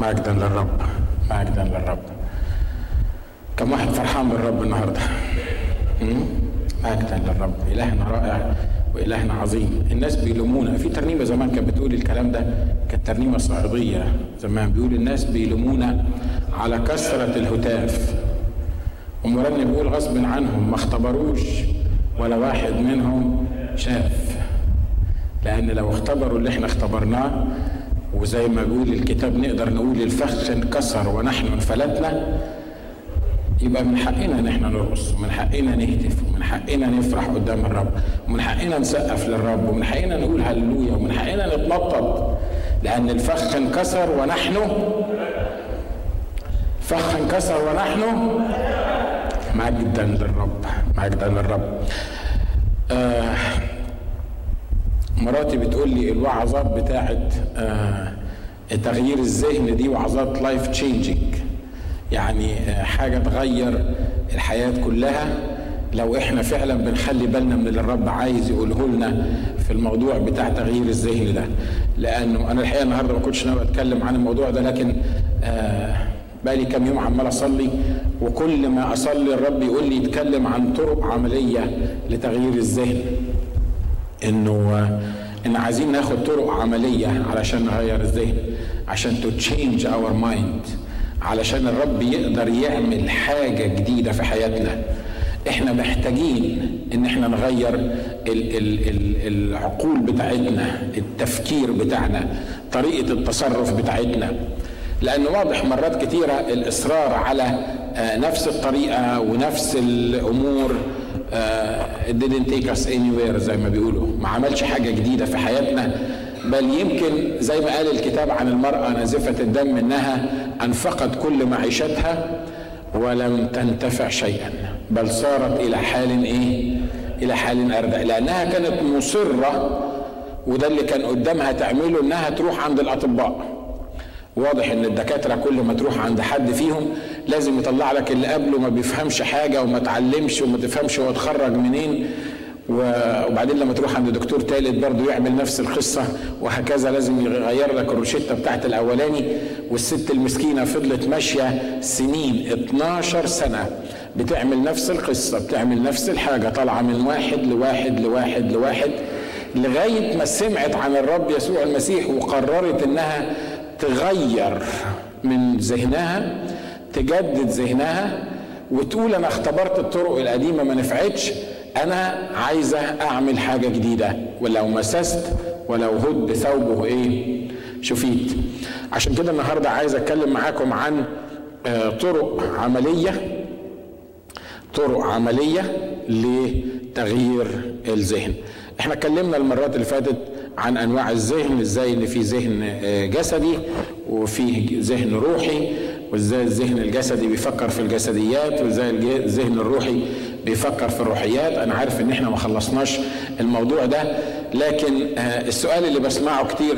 مجدا للرب مجدا للرب. كم واحد فرحان بالرب النهارده؟ مجدا للرب. إلهنا رائع وإلهنا عظيم. الناس بيلومونا. في ترنيمة زمان كانت بتقول الكلام ده كانت ترنيمة صعيديه زمان. بيقول الناس بيلومونا على كثرة الهتاف. ومرنم بيقول غصب عنهم ما اختبروش ولا واحد منهم شاف. لأن لو اختبروا اللي إحنا اختبرناه وزي ما بيقول الكتاب نقدر نقول الفخ انكسر ونحن انفلتنا يبقى من حقنا إن إحنا نرقص ومن حقنا نهتف ومن حقنا نفرح قدام الرب ومن حقنا نسقف للرب ومن حقنا نقول هللويا ومن حقنا نتنطط لأن الفخ انكسر ونحن فخ انكسر ونحن مجدا للرب مجدا للرب. آه مراتي بتقول لي الوعظات بتاعت آه تغيير الذهن دي وعظات life changing يعني آه حاجة تغير الحياة كلها. لو إحنا فعلا بنخلي بالنا من اللي الرب عايز يقوله لنا في الموضوع بتاع تغيير الذهن ده. لأنه أنا الحقيقة النهارده ما كنتش ناوي أتكلم عن الموضوع ده لكن آه بقالي كام يوم عمال أصلي وكل ما أصلي الرب يقول لي اتكلم عن طرق عملية لتغيير الذهن. إنه إن عايزين ناخد طرق عملية علشان نغير الذهن عشان to change our mind علشان الرب يقدر يعمل حاجة جديدة في حياتنا. إحنا محتاجين إن إحنا نغير ال ال ال العقول بتاعتنا التفكير بتاعنا طريقة التصرف بتاعتنا. لأن واضح مرات كتيرة الإصرار على نفس الطريقة ونفس الأمور it didn't take us anywhere زي ما بيقولوا. ما عملش حاجة جديدة في حياتنا. بل يمكن زي ما قال الكتاب عن المرأة نازفة الدم إنها أنفقت كل معيشتها ولم تنتفع شيئا. بل صارت إلى حال إيه؟ إلى حال أردأ لأنها كانت مصرة وده اللي كان قدامها تعمله إنها تروح عند الأطباء. واضح إن الدكاترة كل ما تروح عند حد فيهم لازم يطلع لك اللي قبله ما بيفهمش حاجة وما اتعلمش وما تفهمش هو اتخرج منين. وبعدين لما تروح عند دكتور ثالث برضه يعمل نفس القصة وهكذا لازم يغير لك الروشتة بتاعت الأولاني. والست المسكينة فضلت ماشية سنين 12 سنة بتعمل نفس القصة بتعمل نفس الحاجة طالعة من واحد لواحد لواحد لواحد لغاية ما سمعت عن الرب يسوع المسيح وقررت إنها تغير من ذهنها تجدد ذهنها وتقول أنا اختبرت الطرق القديمة ما نفعتش. أنا عايزه أعمل حاجة جديدة. ولو مسست ولو هد ثوبه إيه؟ شفيت. عشان كده النهارده عايز أتكلم معاكم عن طرق عملية طرق عملية لتغيير الذهن. إحنا اتكلمنا المرات اللي فاتت عن أنواع الذهن إزاي إن في ذهن جسدي وفي ذهن روحي. وازاي الذهن الجسدي بيفكر في الجسديات وازاي الذهن الروحي بيفكر في الروحيات. أنا عارف إن إحنا ما خلصناش الموضوع ده لكن السؤال اللي بسمعه كتير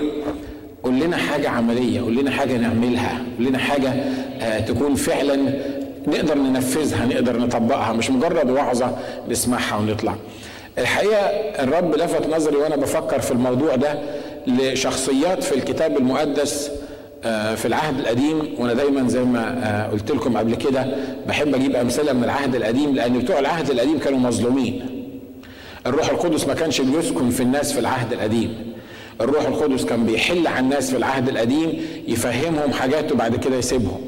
قول لنا حاجة عملية قول لنا حاجة نعملها قول لنا حاجة تكون فعلا نقدر ننفذها نقدر نطبقها مش مجرد وعظة نسمعها ونطلع. الحقيقة الرب لفت نظري وأنا بفكر في الموضوع ده لشخصيات في الكتاب المقدس في العهد القديم وأنا دايما زي ما قلت لكم قبل كده بحب أجيب أمثلة من العهد القديم لأن بتوع العهد القديم كانوا مظلومين. الروح القدس ما كانش بيسكن في الناس في العهد القديم. الروح القدس كان بيحل على الناس في العهد القديم يفهمهم حاجات وبعد كده يسيبهم.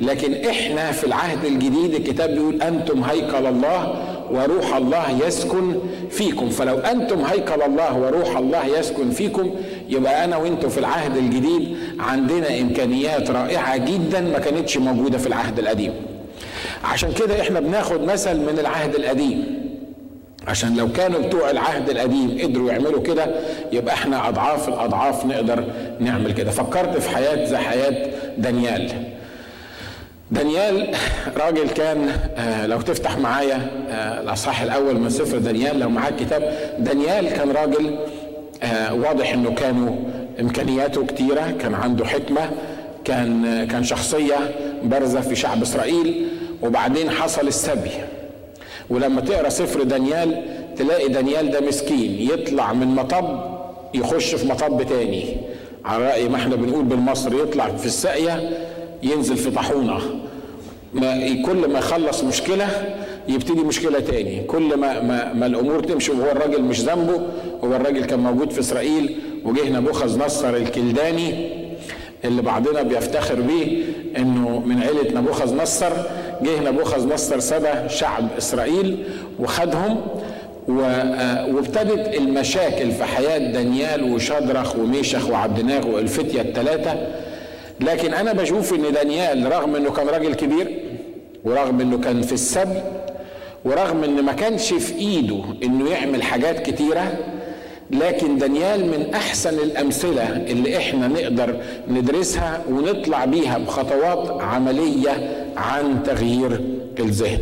لكن إحنا في العهد الجديد الكتاب بيقول أنتم هيكل الله وروح الله يسكن فيكم. فلو أنتم هيكل الله وروح الله يسكن فيكم يبقى أنا وأنتم في العهد الجديد عندنا إمكانيات رائعة جدا ما كانتش موجودة في العهد القديم. عشان كده إحنا بناخد مثل من العهد القديم. عشان لو كانوا بتوع العهد القديم قدروا يعملوا كده يبقى إحنا أضعاف الأضعاف نقدر نعمل كده. فكرت في حياة زي حياة دانيال. دانيال راجل كان آه لو تفتح معايا آه الأصحاح الأول من سفر دانيال لو معاك كتاب. دانيال كان راجل آه واضح إنه كانوا إمكانياته كتيرة كان عنده حكمة كان كان شخصية بارزة في شعب إسرائيل. وبعدين حصل السبي. ولما تقرأ سفر دانيال تلاقي دانيال ده مسكين يطلع من مطب يخش في مطب تاني. على رأي ما إحنا بنقول بالمصري يطلع في الساقية ينزل في طاحونة. ما كل ما يخلص مشكلة يبتدي مشكلة تاني. كل ما, ما, ما الأمور تمشي وهو الراجل مش ذنبه هو الراجل كان موجود في إسرائيل وجه نبوخذ نصر الكلداني اللي بعضنا بيفتخر بيه إنه من عيلة نبوخذ نصر. جه نبوخذ نصر سبى شعب إسرائيل وخدهم وابتدت المشاكل في حياة دانيال وشدرخ وميشخ وعبدناغ والفتية الثلاثة لكن أنا بشوف إن دانيال رغم إنه كان راجل كبير ورغم إنه كان في السبي ورغم إن ما كانش في إيده إنه يعمل حاجات كتيرة لكن دانيال من أحسن الأمثلة اللي إحنا نقدر ندرسها ونطلع بيها بخطوات عملية عن تغيير الذهن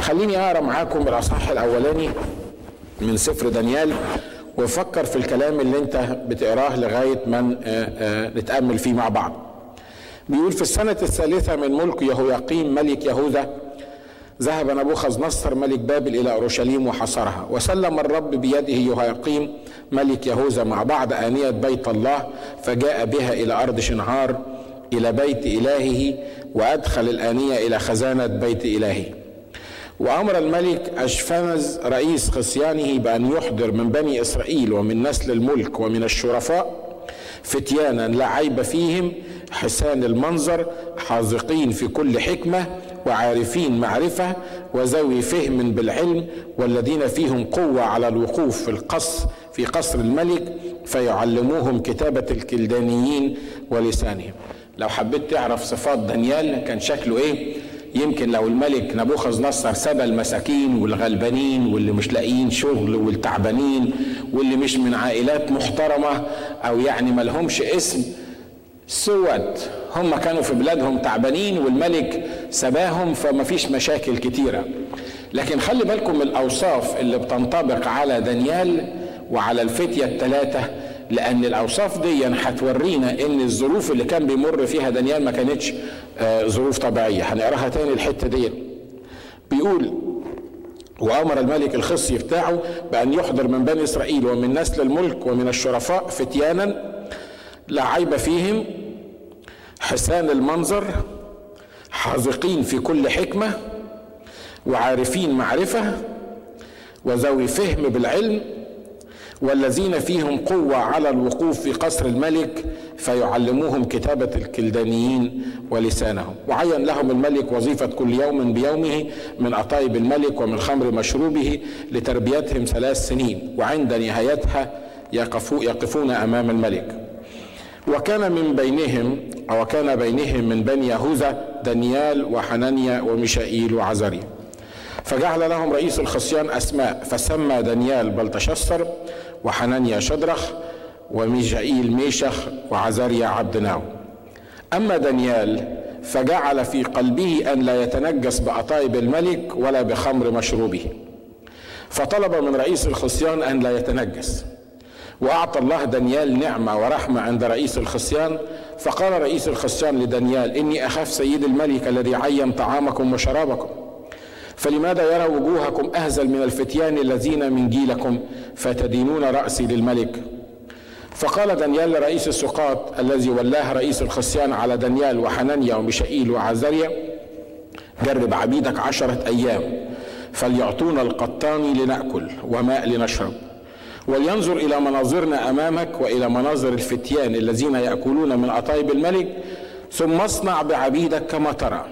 خليني أقرأ معاكم الأصحاح الأولاني من سفر دانيال وفكر في الكلام اللي أنت بتقراه لغاية ما نتأمل فيه مع بعض. بيقول في السنة الثالثة من ملك يهوياقيم ملك يهوذا ذهب نبوخذ نصر ملك بابل إلى أورشليم وحصرها وسلم الرب بيده يهوياقيم ملك يهوذا مع بعض آنية بيت الله فجاء بها إلى أرض شنعار إلى بيت إلهه وأدخل الآنية إلى خزانة بيت إلهه. وأمر الملك أشفنز رئيس خصيانه بأن يحضر من بني إسرائيل ومن نسل الملك ومن الشرفاء فتيانا لا عيب فيهم حسان المنظر حاذقين في كل حكمة وعارفين معرفة وذوي فهم بالعلم والذين فيهم قوة على الوقوف في القصر في قصر الملك فيعلموهم كتابة الكلدانيين ولسانهم. لو حبيت تعرف صفات دانيال كان شكله إيه؟ يمكن لو الملك نبوخذ نصر سبى المساكين والغلبانين واللي مش لاقيين شغل والتعبانين واللي مش من عائلات محترمة أو يعني ملهمش اسم سود هم كانوا في بلادهم تعبانين والملك سباهم فما فيش مشاكل كتيرة. لكن خلي بالكم من الأوصاف اللي بتنطبق على دانيال وعلى الفتية الثلاثه لأن الأوصاف دي هتورينا إن الظروف اللي كان بيمر فيها دانيال ما كانتش ظروف طبيعية. هنقراها تاني الحتة دي. بيقول وأمر الملك الخصي بتاعه بأن يحضر من بني إسرائيل ومن نسل الملك ومن الشرفاء فتيانا لا عيب فيهم. حسان المنظر حاذقين في كل حكمة وعارفين معرفة وذوي فهم بالعلم والذين فيهم قوة على الوقوف في قصر الملك فيعلموهم كتابة الكلدانيين ولسانهم. وعين لهم الملك وظيفة كل يوم بيومه من أطايب الملك ومن خمر مشروبه لتربيتهم ثلاث سنين وعند نهايتها يقفو يقفون أمام الملك. وكان من بينهم أو كان بينهم من بني يهوذا دانيال وحنانيا وميشائيل وعزريا فجعل لهم رئيس الخصيان أسماء فسمى دانيال بلتشسر وحنانيا شدرخ وميشائيل ميشخ وعزاريا عبدناو. أما دانيال فجعل في قلبه أن لا يتنجس بأطايب الملك ولا بخمر مشروبه. فطلب من رئيس الخصيان أن لا يتنجس. وأعطى الله دانيال نعمة ورحمة عند رئيس الخصيان. فقال رئيس الخصيان لدانيال إني أخاف سيد الملك الذي عين طعامكم وشرابكم. فلماذا يرى وجوهكم أهزل من الفتيان الذين من جيلكم فتدينون رأسي للملك؟ فقال دانيال لرئيس السقاط الذي ولاه رئيس الخصيان على دانيال وحنانيا وميشائيل وعزريا جرب عبيدك عشرة أيام فليعطونا القطان لنأكل وماء لنشرب. ولينظر إلى مناظرنا أمامك وإلى مناظر الفتيان الذين يأكلون من أطايب الملك ثم اصنع بعبيدك كما ترى.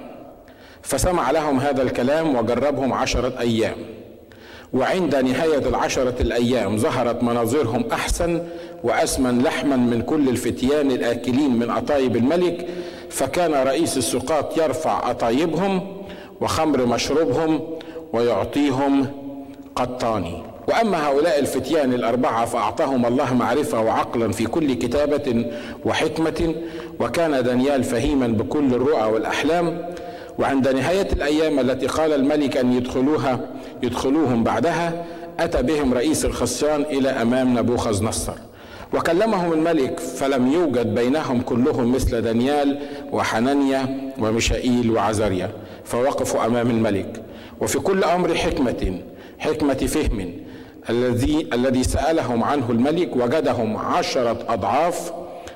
فسمع لهم هذا الكلام وجربهم عشرة أيام. وعند نهاية العشرة الأيام ظهرت مناظرهم أحسن وأسمن لحما من كل الفتيان الآكلين من أطايب الملك فكان رئيس السقاط يرفع أطايبهم وخمر مشروبهم ويعطيهم قطاني. وأما هؤلاء الفتيان الأربعة فأعطاهم الله معرفة وعقلا في كل كتابة وحكمة وكان دانيال فهيما بكل الرؤى والأحلام. وعند نهاية الأيام التي قال الملك أن يدخلوها يدخلوهم بعدها أتى بهم رئيس الخصيان إلى أمام نبوخذ نصر وكلمهم الملك فلم يوجد بينهم كلهم مثل دانيال وحنانيا وميشائيل وعزريا فوقفوا أمام الملك. وفي كل أمر حكمة حكمة فهم الذي الذي سألهم عنه الملك وجدهم عشرة أضعاف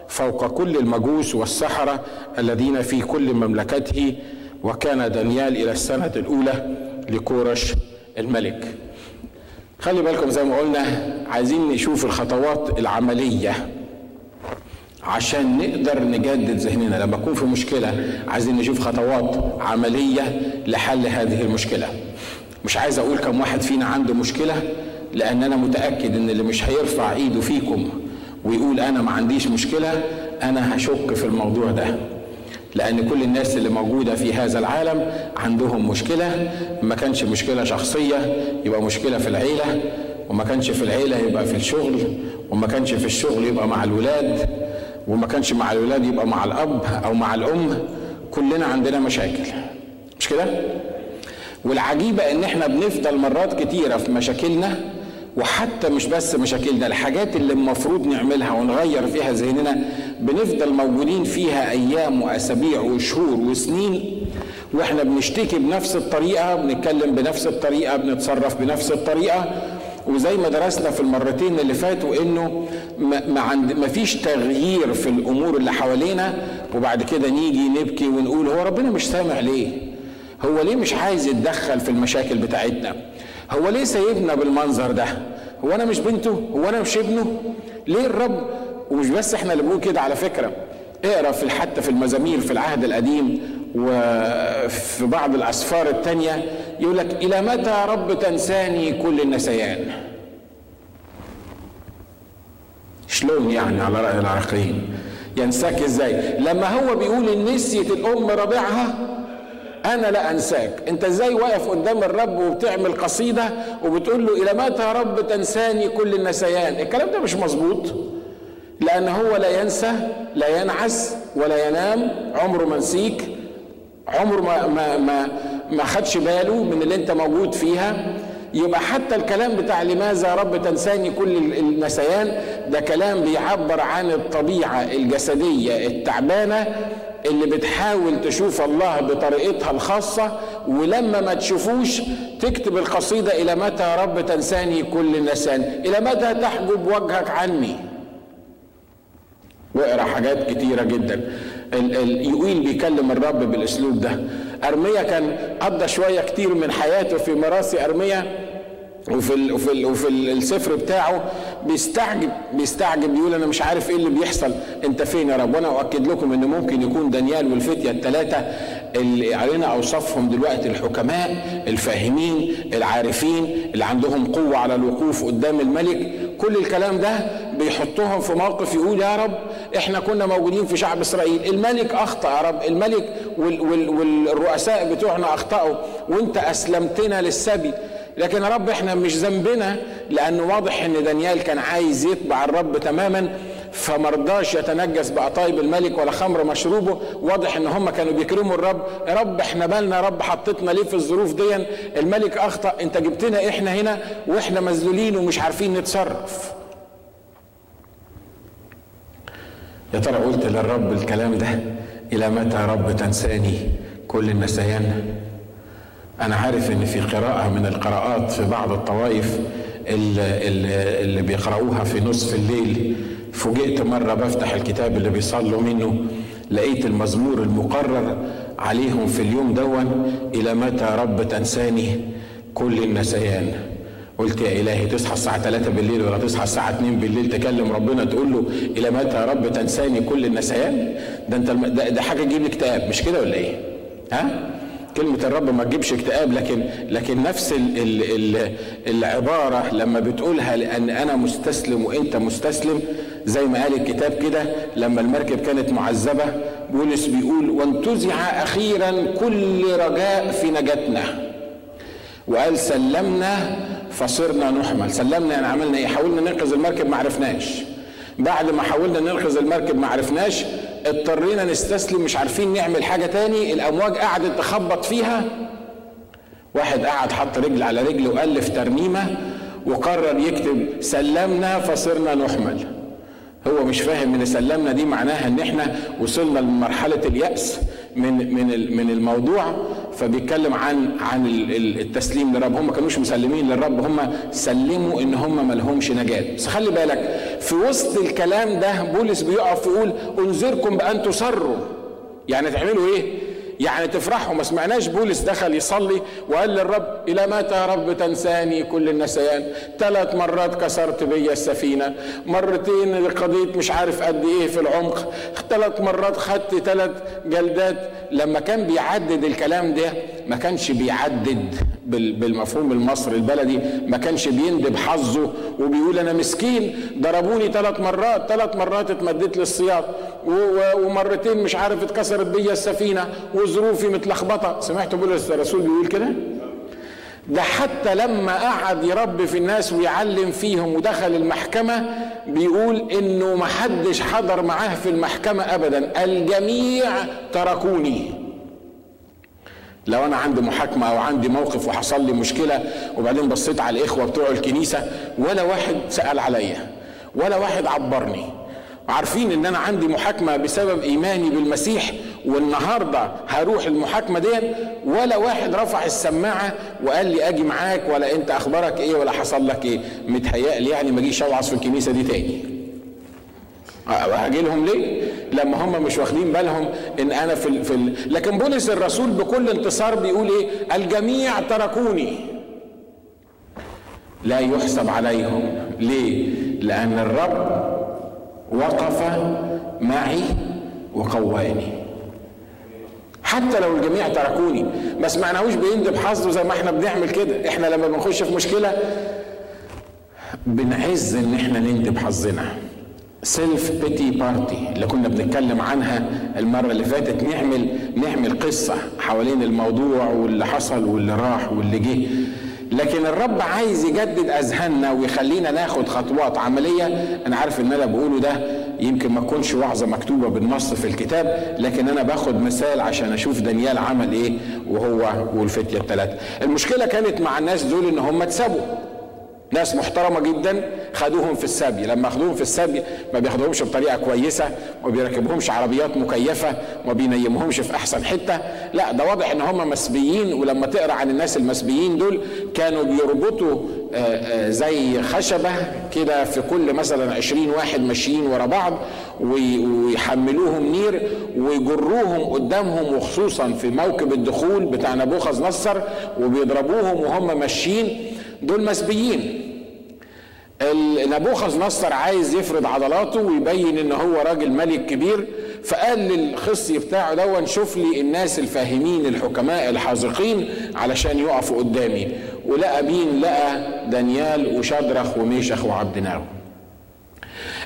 فوق كل المجوس والسحرة الذين في كل مملكته وكان دانيال إلى السنة الأولى لكورش الملك. خلي بالكم زي ما قلنا عايزين نشوف الخطوات العملية عشان نقدر نجدد ذهننا. لما نكون في مشكلة عايزين نشوف خطوات عملية لحل هذه المشكلة. مش عايز أقول كم واحد فينا عنده مشكلة لأن أنا متأكد إن اللي مش هيرفع إيده فيكم ويقول أنا ما عنديش مشكلة أنا هشك في الموضوع ده. لأن كل الناس اللي موجودة في هذا العالم عندهم مشكلة. ما كانش مشكلة شخصية يبقى مشكلة في العيلة. وما كانش في العيلة يبقى في الشغل. وما كانش في الشغل يبقى مع الولاد. وما كانش مع الولاد يبقى مع الأب أو مع الأم. كلنا عندنا مشاكل. مش كده؟ والعجيبة إن إحنا بنفضل مرات كتيرة في مشاكلنا وحتى مش بس مشاكلنا الحاجات اللي المفروض نعملها ونغير فيها ذهننا بنفضل موجودين فيها أيام وأسابيع وشهور وسنين وإحنا بنشتكي بنفس الطريقة بنتكلم بنفس الطريقة بنتصرف بنفس الطريقة. وزي ما درسنا في المرتين اللي فاتوا إنه ما, عند ما فيش تغيير في الأمور اللي حوالينا وبعد كده نيجي نبكي ونقول هو ربنا مش سامع ليه؟ هو ليه مش عايز يتدخل في المشاكل بتاعتنا؟ هو ليه سايبنا بالمنظر ده؟ هو أنا مش بنته؟ هو أنا مش ابنه؟ ليه الرب؟ ومش بس إحنا اللي بنقول كده على فكرة. اقرأ في حتى في المزامير في العهد القديم وفي بعض الأسفار التانية. يقول لك إلى متى رب تنساني كل النسيان؟ شلون يعني على رأي العراقيين ينساك إزاي؟ لما هو بيقول إن نسيت الأم ربيعها أنا لا أنساك. أنت إزاي واقف قدام الرب وبتعمل قصيدة وبتقول له إلى متى يا رب تنساني كل النسيان؟ الكلام ده مش مظبوط. لأن هو لا ينسى لا ينعس ولا ينام. عمره ما نسيك. عمره ما ما ما ما خدش باله من اللي أنت موجود فيها. يبقى حتى الكلام بتاع لماذا رب تنساني كل النسيان ده كلام بيعبر عن الطبيعة الجسدية التعبانة اللي بتحاول تشوف الله بطريقتها الخاصة ولما ما تشوفوش تكتب القصيدة إلى متى رب تنساني كل النسان إلى متى تحجب وجهك عني؟ واقرا حاجات كتيرة جدا. يقول بيكلم الرب بالأسلوب ده. أرميا كان قضى شوية كتير من حياته في مراسي أرميا. وفي ال وفي ال وفي السفر بتاعه بيستعجب بيستعجب يقول أنا مش عارف إيه اللي بيحصل. أنت فين يا رب؟ وأنا أؤكد لكم إن ممكن يكون دانيال والفتية الثلاثه اللي علينا اوصافهم دلوقتي الحكماء الفاهمين العارفين اللي عندهم قوة على الوقوف قدام الملك. كل الكلام ده بيحطهم في موقف يقول يا رب إحنا كنا موجودين في شعب إسرائيل. الملك أخطأ يا رب. الملك وال وال والرؤساء بتوعنا أخطأوا. وأنت أسلمتنا للسبي. لكن يا رب إحنا مش ذنبنا لأنه واضح إن دانيال كان عايز يتبع الرب تماما فمرضاش يتنجس بقطايب الملك ولا خمر مشروبه. واضح إن هم كانوا بيكرموا الرب. يا رب إحنا بالنا يا رب حطيتنا ليه في الظروف دي الملك أخطأ. أنت جبتنا إحنا هنا وإحنا مذلولين ومش عارفين نتصرف. يا ترى قلت للرب الكلام ده؟ إلى متى يا رب تنساني كل النسيان؟ أنا عارف إن في قراءة من القراءات في بعض الطوائف اللي, اللي بيقرأوها في نصف الليل فوجئت مرة بفتح الكتاب اللي بيصلوا منه لقيت المزمور المقرر عليهم في اليوم دون إلى متى رب تنساني كل النسيان قلت يا إلهي تصحى الساعة 3 بالليل ولا تصحى الساعة 2 بالليل تكلم ربنا تقول له إلى متى رب تنساني كل النسيان ده أنت ده, حاجة تجيب اكتئاب مش كده ولا إيه؟ ها؟ كلمة الرب ما تجيبش اكتئاب لكن لكن نفس ال ال ال العبارة لما بتقولها لأن أنا مستسلم وأنت مستسلم زي ما قال الكتاب كده لما المركب كانت معذبة بولس بيقول وانتزع أخيرا كل رجاء في نجاتنا. وقال سلمنا فصرنا نحمل. سلمنا يعني عملنا إيه؟ حاولنا ننقذ المركب ما عرفناش. بعد ما حاولنا ننقذ المركب ما عرفناش اضطرينا نستسلم مش عارفين نعمل حاجة تاني الأمواج قعدت تخبط فيها. واحد قعد حط رجل على رجل وألف ترنيمة وقرر يكتب سلمنا فصرنا نحمل. هو مش فاهم إن سلمنا دي معناها إن إحنا وصلنا لمرحلة اليأس. من من من الموضوع فبيتكلم عن عن التسليم للرب. هم كانوش مسلمين للرب هم سلموا إن هم ما لهمش نجاة. بس خلي بالك في وسط الكلام ده بولس بيقف يقول انذركم بأن تصروا. يعني تعملوا إيه؟ يعني تفرحوا. ما سمعناش بولس دخل يصلي وقال للرب إلى متى يا رب تنساني كل النسيان؟ ثلاث مرات كسرت بيا السفينة. مرتين قضيت مش عارف قد إيه في العمق. ثلاث مرات خدت ثلاث جلدات. لما كان بيعدد الكلام ده ما كانش بيعدد. بالمفهوم المصري البلدي ما كانش بيندب حظه وبيقول أنا مسكين ضربوني ثلاث مرات ثلاث مرات اتمدت للصياد ومرتين مش عارف اتكسرت بيا السفينة وظروفي متلخبطة. سمعت بولس الرسول بيقول كده؟ ده حتى لما قعد يربي في الناس ويعلم فيهم ودخل المحكمة بيقول إنه محدش حضر معاه في المحكمة ابدا الجميع تركوني. لو أنا عندي محاكمة أو عندي موقف وحصل لي مشكلة وبعدين بصيت على الإخوة بتوع الكنيسة ولا واحد سأل عليا ولا واحد عبرني. عارفين إن أنا عندي محاكمة بسبب إيماني بالمسيح والنهاردة هروح المحاكمة دي ولا واحد رفع السماعة وقال لي أجي معاك ولا أنت أخبارك إيه ولا حصل لك إيه. متهيألي يعني ما اجيش أوعظ في الكنيسة دي تاني. هاجي لهم ليه؟ لما هم مش واخدين بالهم إن أنا في ال في ال لكن بولس الرسول بكل انتصار بيقول إيه؟ الجميع تركوني لا يحسب عليهم ليه؟ لأن الرب وقف معي وقواني حتى لو الجميع تركوني ما سمعناهوش بيندب حظه زي ما إحنا بنعمل كده إحنا لما بنخش في مشكلة بنعز إن إحنا نندب حظنا self pity party اللي كنا بنتكلم عنها المرة اللي فاتت. نعمل نعمل قصة حوالين الموضوع واللي حصل واللي راح واللي جه. لكن الرب عايز يجدد أذهاننا ويخلينا ناخد خطوات عملية. أنا عارف إن أنا بقوله ده يمكن ما تكونش وعظة مكتوبة بالنص في الكتاب لكن أنا باخد مثال عشان أشوف دانيال عمل إيه وهو والفتية الثلاثه المشكلة كانت مع الناس دول إن هم اتسابوا. ناس محترمة جدا خدوهم في السبي. لما خدوهم في السبي ما بياخدوهمش بطريقة كويسة ما بيركبهمش عربيات مكيفة ما بينيمهمش في أحسن حتة. لا ده واضح إن هم مسبيين ولما تقرأ عن الناس المسبيين دول كانوا بيربطوا زي خشبة كده في كل مثلا عشرين واحد ماشيين ورا بعض ويحملوهم نير ويجروهم قدامهم وخصوصا في موكب الدخول بتاع نبوخذ نصر وبيضربوهم وهم ماشيين. دول مسبيين. نبوخذ نصر عايز يفرض عضلاته ويبين إن هو راجل ملك كبير فقال للخصي بتاعه دون شوف لي الناس الفاهمين الحكماء الحاذقين علشان يقفوا قدامي. ولقى مين؟ لقى دانيال وشدرخ وميشخ وعبد ناو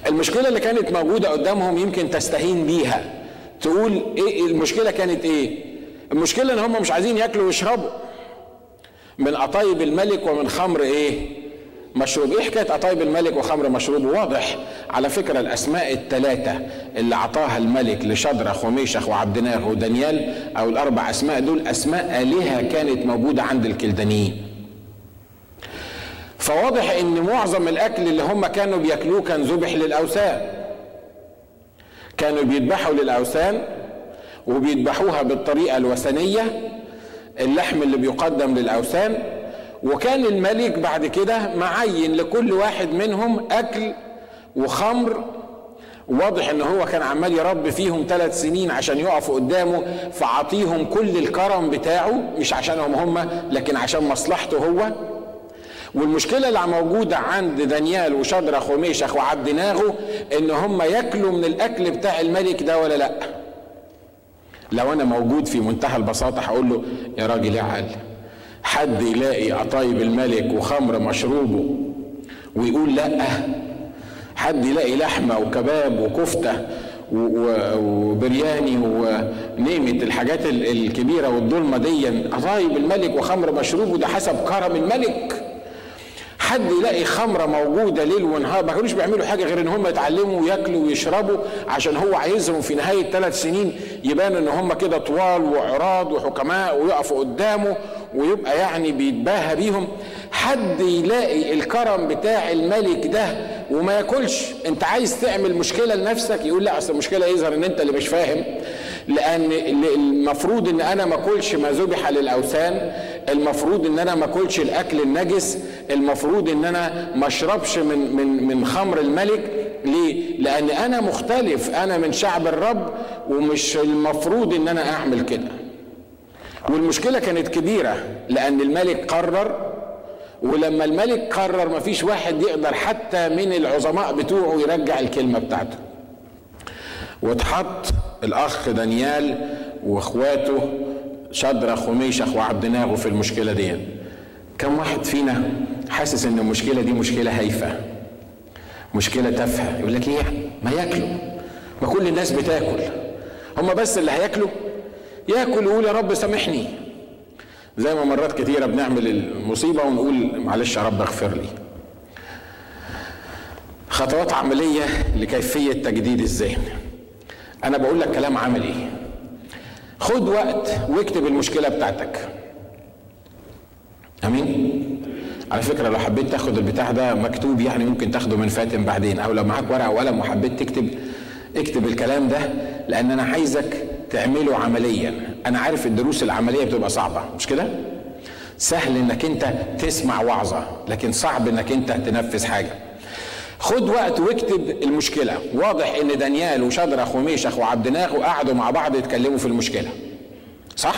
المشكلة اللي كانت موجودة قدامهم يمكن تستهين بيها. تقول إيه المشكلة كانت إيه؟ المشكلة إن هم مش عايزين ياكلوا ويشربوا. من قطايب الملك ومن خمر إيه؟ مشروب. إيه حكاية قطايب الملك وخمر مشروب؟ واضح. على فكرة الأسماء الثلاثه اللي أعطاها الملك لشدرخ وميشخ وعبدناغ ودانيال أو الأربع أسماء دول أسماء آلهة كانت موجودة عند الكلدانيين. فواضح إن معظم الأكل اللي هم كانوا بياكلوه كان ذبح للأوثان. كانوا بيذبحوا للأوثان وبيذبحوها بالطريقة الوثنية اللحم اللي بيقدم للاوثان وكان الملك بعد كده معين لكل واحد منهم أكل وخمر. واضح إن هو كان عمال يربي فيهم ثلاث سنين عشان يقفوا قدامه فعطيهم كل الكرم بتاعه مش عشانهم هم لكن عشان مصلحته هو. والمشكلة اللي موجودة عند دانيال وشدرخ وميشخ وعبد ناغو إن هم ياكلوا من الأكل بتاع الملك ده ولا لأ. لو أنا موجود في منتهى البساطة هقول له يا راجل يا عقل حد يلاقي قطايب الملك وخمر مشروبه ويقول لأ حد يلاقي لحمة وكباب وكفتة وبرياني ونيمة الحاجات الكبيرة والظلمة دي قطايب الملك وخمر مشروب وده حسب كرم الملك. حد يلاقي خمرة موجودة ليل ونهار ما كانوش بيعملوا حاجة غير إن هم يتعلموا وياكلوا ويشربوا عشان هو عايزهم في نهاية ثلاث سنين يبانوا إن هم كده طوال وعراض وحكماء ويقفوا قدامه ويبقى يعني بيتباهى بيهم. حد يلاقي الكرم بتاع الملك ده وما ياكلش أنت عايز تعمل مشكلة لنفسك؟ يقول لا أصل المشكلة يظهر إن أنت اللي مش فاهم. لأن المفروض إن أنا ما أكلش ما ذبح للأوثان المفروض إن أنا ما أكلش الأكل النجس المفروض إن أنا ما أشربش من من من خمر الملك. ليه؟ لأن أنا مختلف. أنا من شعب الرب ومش المفروض إن أنا أعمل كده. والمشكلة كانت كبيرة لأن الملك قرر ولما الملك قرر مفيش واحد يقدر حتى من العظماء بتوعه يرجع الكلمة بتاعته. واتحط الأخ دانيال وإخواته شدرخ وميشخ وعبدناغو في المشكلة دي كم واحد فينا حاسس إن المشكلة دي مشكلة هايفة مشكلة تافهة يقول لك إيه؟ ما ياكلوا. ما كل الناس بتاكل. هم بس اللي هياكلوا. ياكل ويقول يا رب سامحني. زي ما مرات كتيرة بنعمل المصيبة ونقول معلش يا رب اغفر لي. خطوات عملية لكيفية تجديد الذهن. أنا بقول لك كلام عملي. خد وقت واكتب المشكلة بتاعتك. آمين؟ على فكرة لو حبيت تاخد البتاع ده مكتوب يعني ممكن تاخده من فاتن بعدين أو لو معاك ورقة وقلم وحبيت تكتب اكتب الكلام ده لأن أنا عايزك تعمله عمليا. أنا عارف الدروس العملية بتبقى صعبة مش كده؟ سهل إنك أنت تسمع وعظة لكن صعب إنك أنت تنفذ حاجة. خد وقت واكتب المشكلة. واضح إن دانيال وشدرخ وميشخ وعبدناغ قعدوا مع بعض يتكلموا في المشكلة. صح؟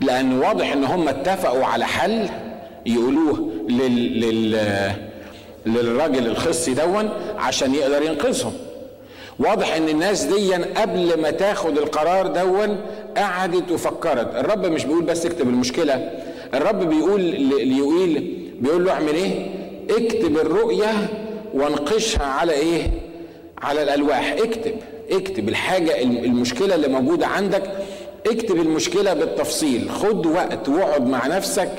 لأن واضح إن هم اتفقوا على حل يقولوه لل, لل... للراجل الخصي دون عشان يقدر ينقذهم. واضح إن الناس دي قبل ما تاخد القرار دون قعدت وفكرت. الرب مش بيقول بس اكتب المشكلة. الرب بيقول ليوئيل بيقول له اعمل إيه؟ اكتب الرؤية وانقشها على إيه؟ على الألواح. اكتب اكتب الحاجة المشكلة اللي موجودة عندك. اكتب المشكلة بالتفصيل. خد وقت واقعد مع نفسك.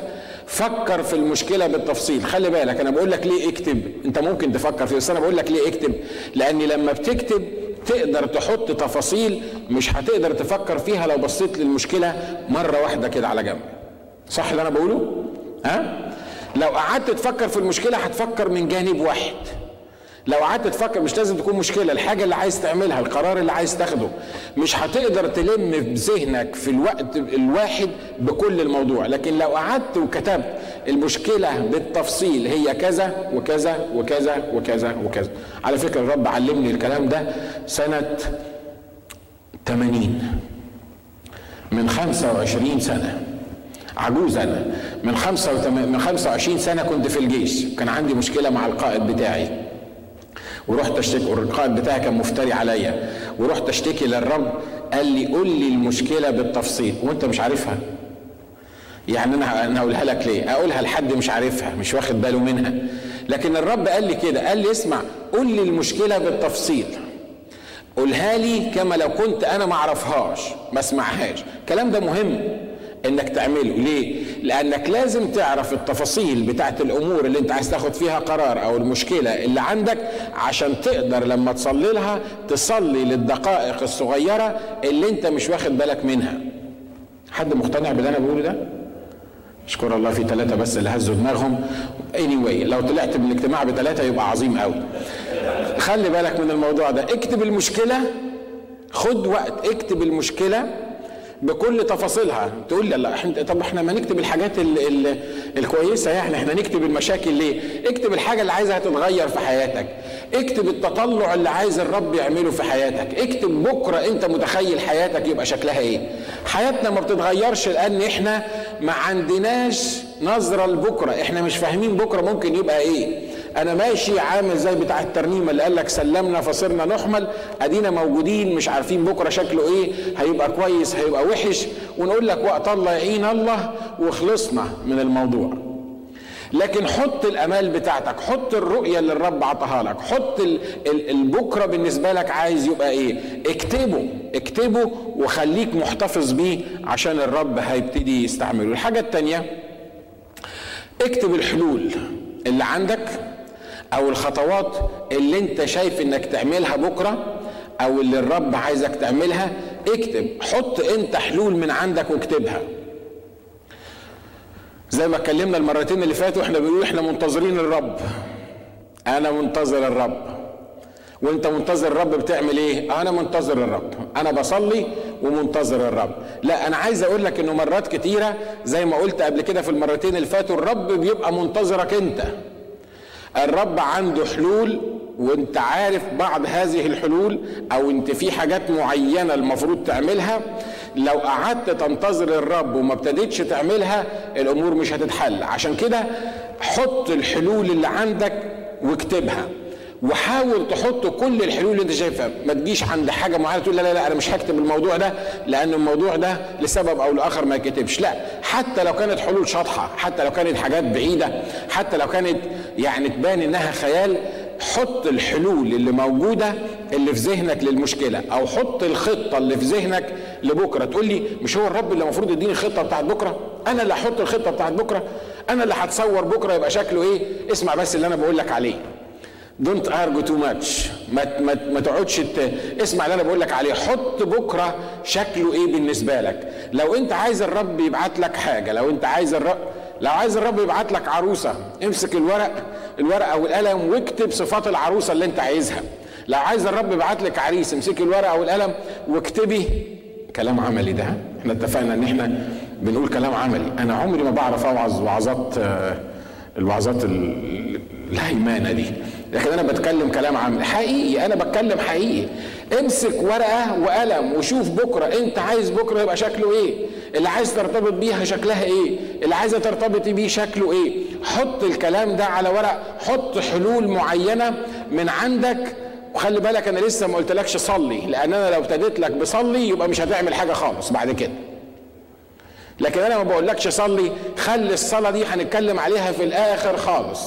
فكر في المشكلة بالتفصيل. خلي بالك أنا بقول لك ليه اكتب؟ أنت ممكن تفكر فيه بس أنا بقول لك ليه اكتب؟ لأن لما بتكتب تقدر تحط تفاصيل مش هتقدر تفكر فيها لو بصيت للمشكلة مرة واحدة كده على جنب. صح اللي أنا بقوله؟ ها؟ لو قعدت تفكر في المشكلة هتفكر من جانب واحد. لو قعدت تفكر مش لازم تكون مشكلة الحاجة اللي عايز تعملها القرار اللي عايز تاخده. مش هتقدر تلم بذهنك في الوقت الواحد بكل الموضوع. لكن لو قعدت وكتبت المشكلة بالتفصيل هي كذا وكذا وكذا وكذا وكذا. على فكرة الرب علمني الكلام ده سنة 80 من 25 سنة. عجوز أنا. من خمسة من 25 سنة كنت في الجيش. كان عندي مشكلة مع القائد بتاعي. ورحت اشتكي والقائد بتاعي كان مفتري عليا. ورحت اشتكي للرب قال لي قول لي المشكلة بالتفصيل. وانت مش عارفها. يعني أنا أنا اقولها لك ليه؟ أقولها لحد مش عارفها مش واخد باله منها. لكن الرب قال لي كده قال لي اسمع قول لي المشكلة بالتفصيل. قولها لي كما لو كنت أنا ما أعرفهاش ما أسمعهاش. الكلام ده مهم. إنك تعمله. ليه؟ لأنك لازم تعرف التفاصيل بتاعت الأمور اللي أنت عايز تاخد فيها قرار أو المشكلة اللي عندك عشان تقدر لما تصلي لها تصلي للدقائق الصغيرة اللي أنت مش واخد بالك منها. حد مقتنع باللي أنا بقوله ده؟ اشكر الله في ثلاثة بس اللي هزوا دماغهم. Anyway لو طلعت من الاجتماع بثلاثة يبقى عظيم قوي. خلي بالك من الموضوع ده. اكتب المشكلة خد وقت اكتب المشكلة بكل تفاصيلها. تقول لي لا إحنا طب إحنا ما نكتب الحاجات ال ال الكويسة يعني إحنا نكتب المشاكل ليه؟ اكتب الحاجة اللي عايزها تتغير في حياتك. اكتب التطلع اللي عايز الرب يعمله في حياتك. اكتب بكرة أنت متخيل حياتك يبقى شكلها إيه. حياتنا ما بتتغيرش لأن إحنا ما عندناش نظرة لبكرة. إحنا مش فاهمين بكرة ممكن يبقى إيه. أنا ماشي عامل زي بتاع الترنيمة اللي قال لك سلمنا فصرنا نحمل أدينا موجودين مش عارفين بكرة شكله إيه هيبقى كويس هيبقى وحش. ونقول لك وقت الله يعين الله وخلصنا من الموضوع. لكن حط الأمال بتاعتك حط الرؤية اللي الرب عطاها لك حط ال ال البكرة بالنسبة لك عايز يبقى إيه؟ اكتبه اكتبه وخليك محتفظ بيه عشان الرب هيبتدي يستعمله. الحاجة الثانية اكتب الحلول اللي عندك أو الخطوات اللي أنت شايف إنك تعملها بكرة أو اللي الرب عايزك تعملها اكتب. حط أنت حلول من عندك واكتبها. زي ما اتكلمنا المرتين اللي فاتوا إحنا بنقول إحنا منتظرين الرب. أنا منتظر الرب. وأنت منتظر الرب بتعمل إيه؟ أنا منتظر الرب. أنا بصلي ومنتظر الرب. لا أنا عايز أقول لك إنه مرات كتيرة زي ما قلت قبل كده في المرتين اللي فاتوا الرب بيبقى منتظرك أنت. الرب عنده حلول وانت عارف بعض هذه الحلول أو انت في حاجات معينة المفروض تعملها. لو قعدت تنتظر الرب وما ابتديتش تعملها الأمور مش هتتحل. عشان كده حط الحلول اللي عندك واكتبها. وحاول تحط كل الحلول اللي انت شايفها. ما تجيش عند حاجة معينة تقول لا لا لا أنا مش هكتب الموضوع ده لأن الموضوع ده لسبب أو لآخر ما يكتبش لا حتى لو كانت حلول شاطحة حتى لو كانت حاجات بعيدة حتى لو كانت يعني تبان إنها خيال حط الحلول اللي موجودة اللي في ذهنك للمشكلة أو حط الخطة اللي في ذهنك لبكرة. تقول لي مش هو الرب اللي المفروض يديني الخطة بتاعت بكرة؟ أنا اللي هحط الخطة بتاعت بكرة؟ أنا اللي هتصور بكرة يبقى شكله إيه؟ اسمع بس اللي أنا بقول لك عليه. don't argue too much ما ما ما تقعدش. اسمع اللي أنا بقول لك عليه. حط بكرة شكله إيه بالنسبة لك. لو أنت عايز الرب يبعت لك حاجة لو أنت عايز الرب لو عايز الرب يبعت لك عروسة امسك الورق الورقة والقلم واكتب صفات العروسة اللي انت عايزها. لو عايز الرب يبعت لك عريس امسكي الورقة والقلم واكتبي كلام عملي ده. إحنا اتفقنا ان إحنا بنقول كلام عملي. أنا عمري ما بعرف أوعظ وعظات الوعظات الهيمانه دي. لكن أنا بتكلم كلام عملي. حقيقي أنا بتكلم حقيقي. امسك ورقة وقلم وشوف بكرة أنت عايز بكرة يبقى شكله إيه؟ اللي عايز ترتبط بيها شكلها إيه؟ اللي عايزة ترتبطي بيه شكله إيه؟ حط الكلام ده على ورق حط حلول معينة من عندك. وخلي بالك أنا لسه ما قلتلكش صلي لأن أنا لو ابتديت لك بصلي يبقى مش هتعمل حاجة خالص بعد كده. لكن أنا ما بقولكش صلي خلي الصلاة دي هنتكلم عليها في الآخر خالص.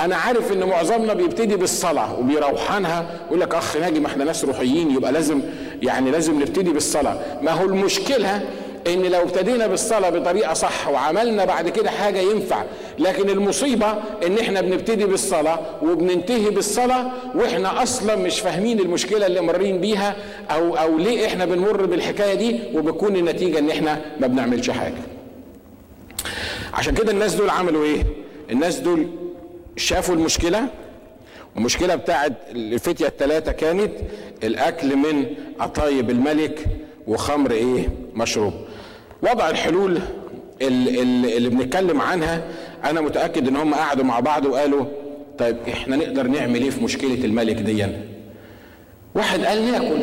أنا عارف إن معظمنا بيبتدي بالصلاة وبيروحانها يقول لك أخ ناجي ما إحنا ناس روحيين يبقى لازم يعني لازم نبتدي بالصلاة. ما هو المشكلة إن لو ابتدينا بالصلاة بطريقة صح وعملنا بعد كده حاجة ينفع لكن المصيبة إن إحنا بنبتدي بالصلاة وبننتهي بالصلاة وإحنا أصلا مش فاهمين المشكلة اللي مرين بيها أو أو ليه إحنا بنمر بالحكاية دي وبتكون النتيجة إن إحنا ما بنعملش حاجة. عشان كده الناس دول عملوا إيه؟ الناس دول شافوا المشكلة المشكلة بتاعت الفتية الثلاثه كانت الأكل من عطايب الملك وخمر إيه؟ مشروب. وضع الحلول اللي, بنتكلم عنها أنا متأكد إن هم قعدوا مع بعض وقالوا طيب إحنا نقدر نعمل إيه في مشكلة الملك دي واحد قال ناكل.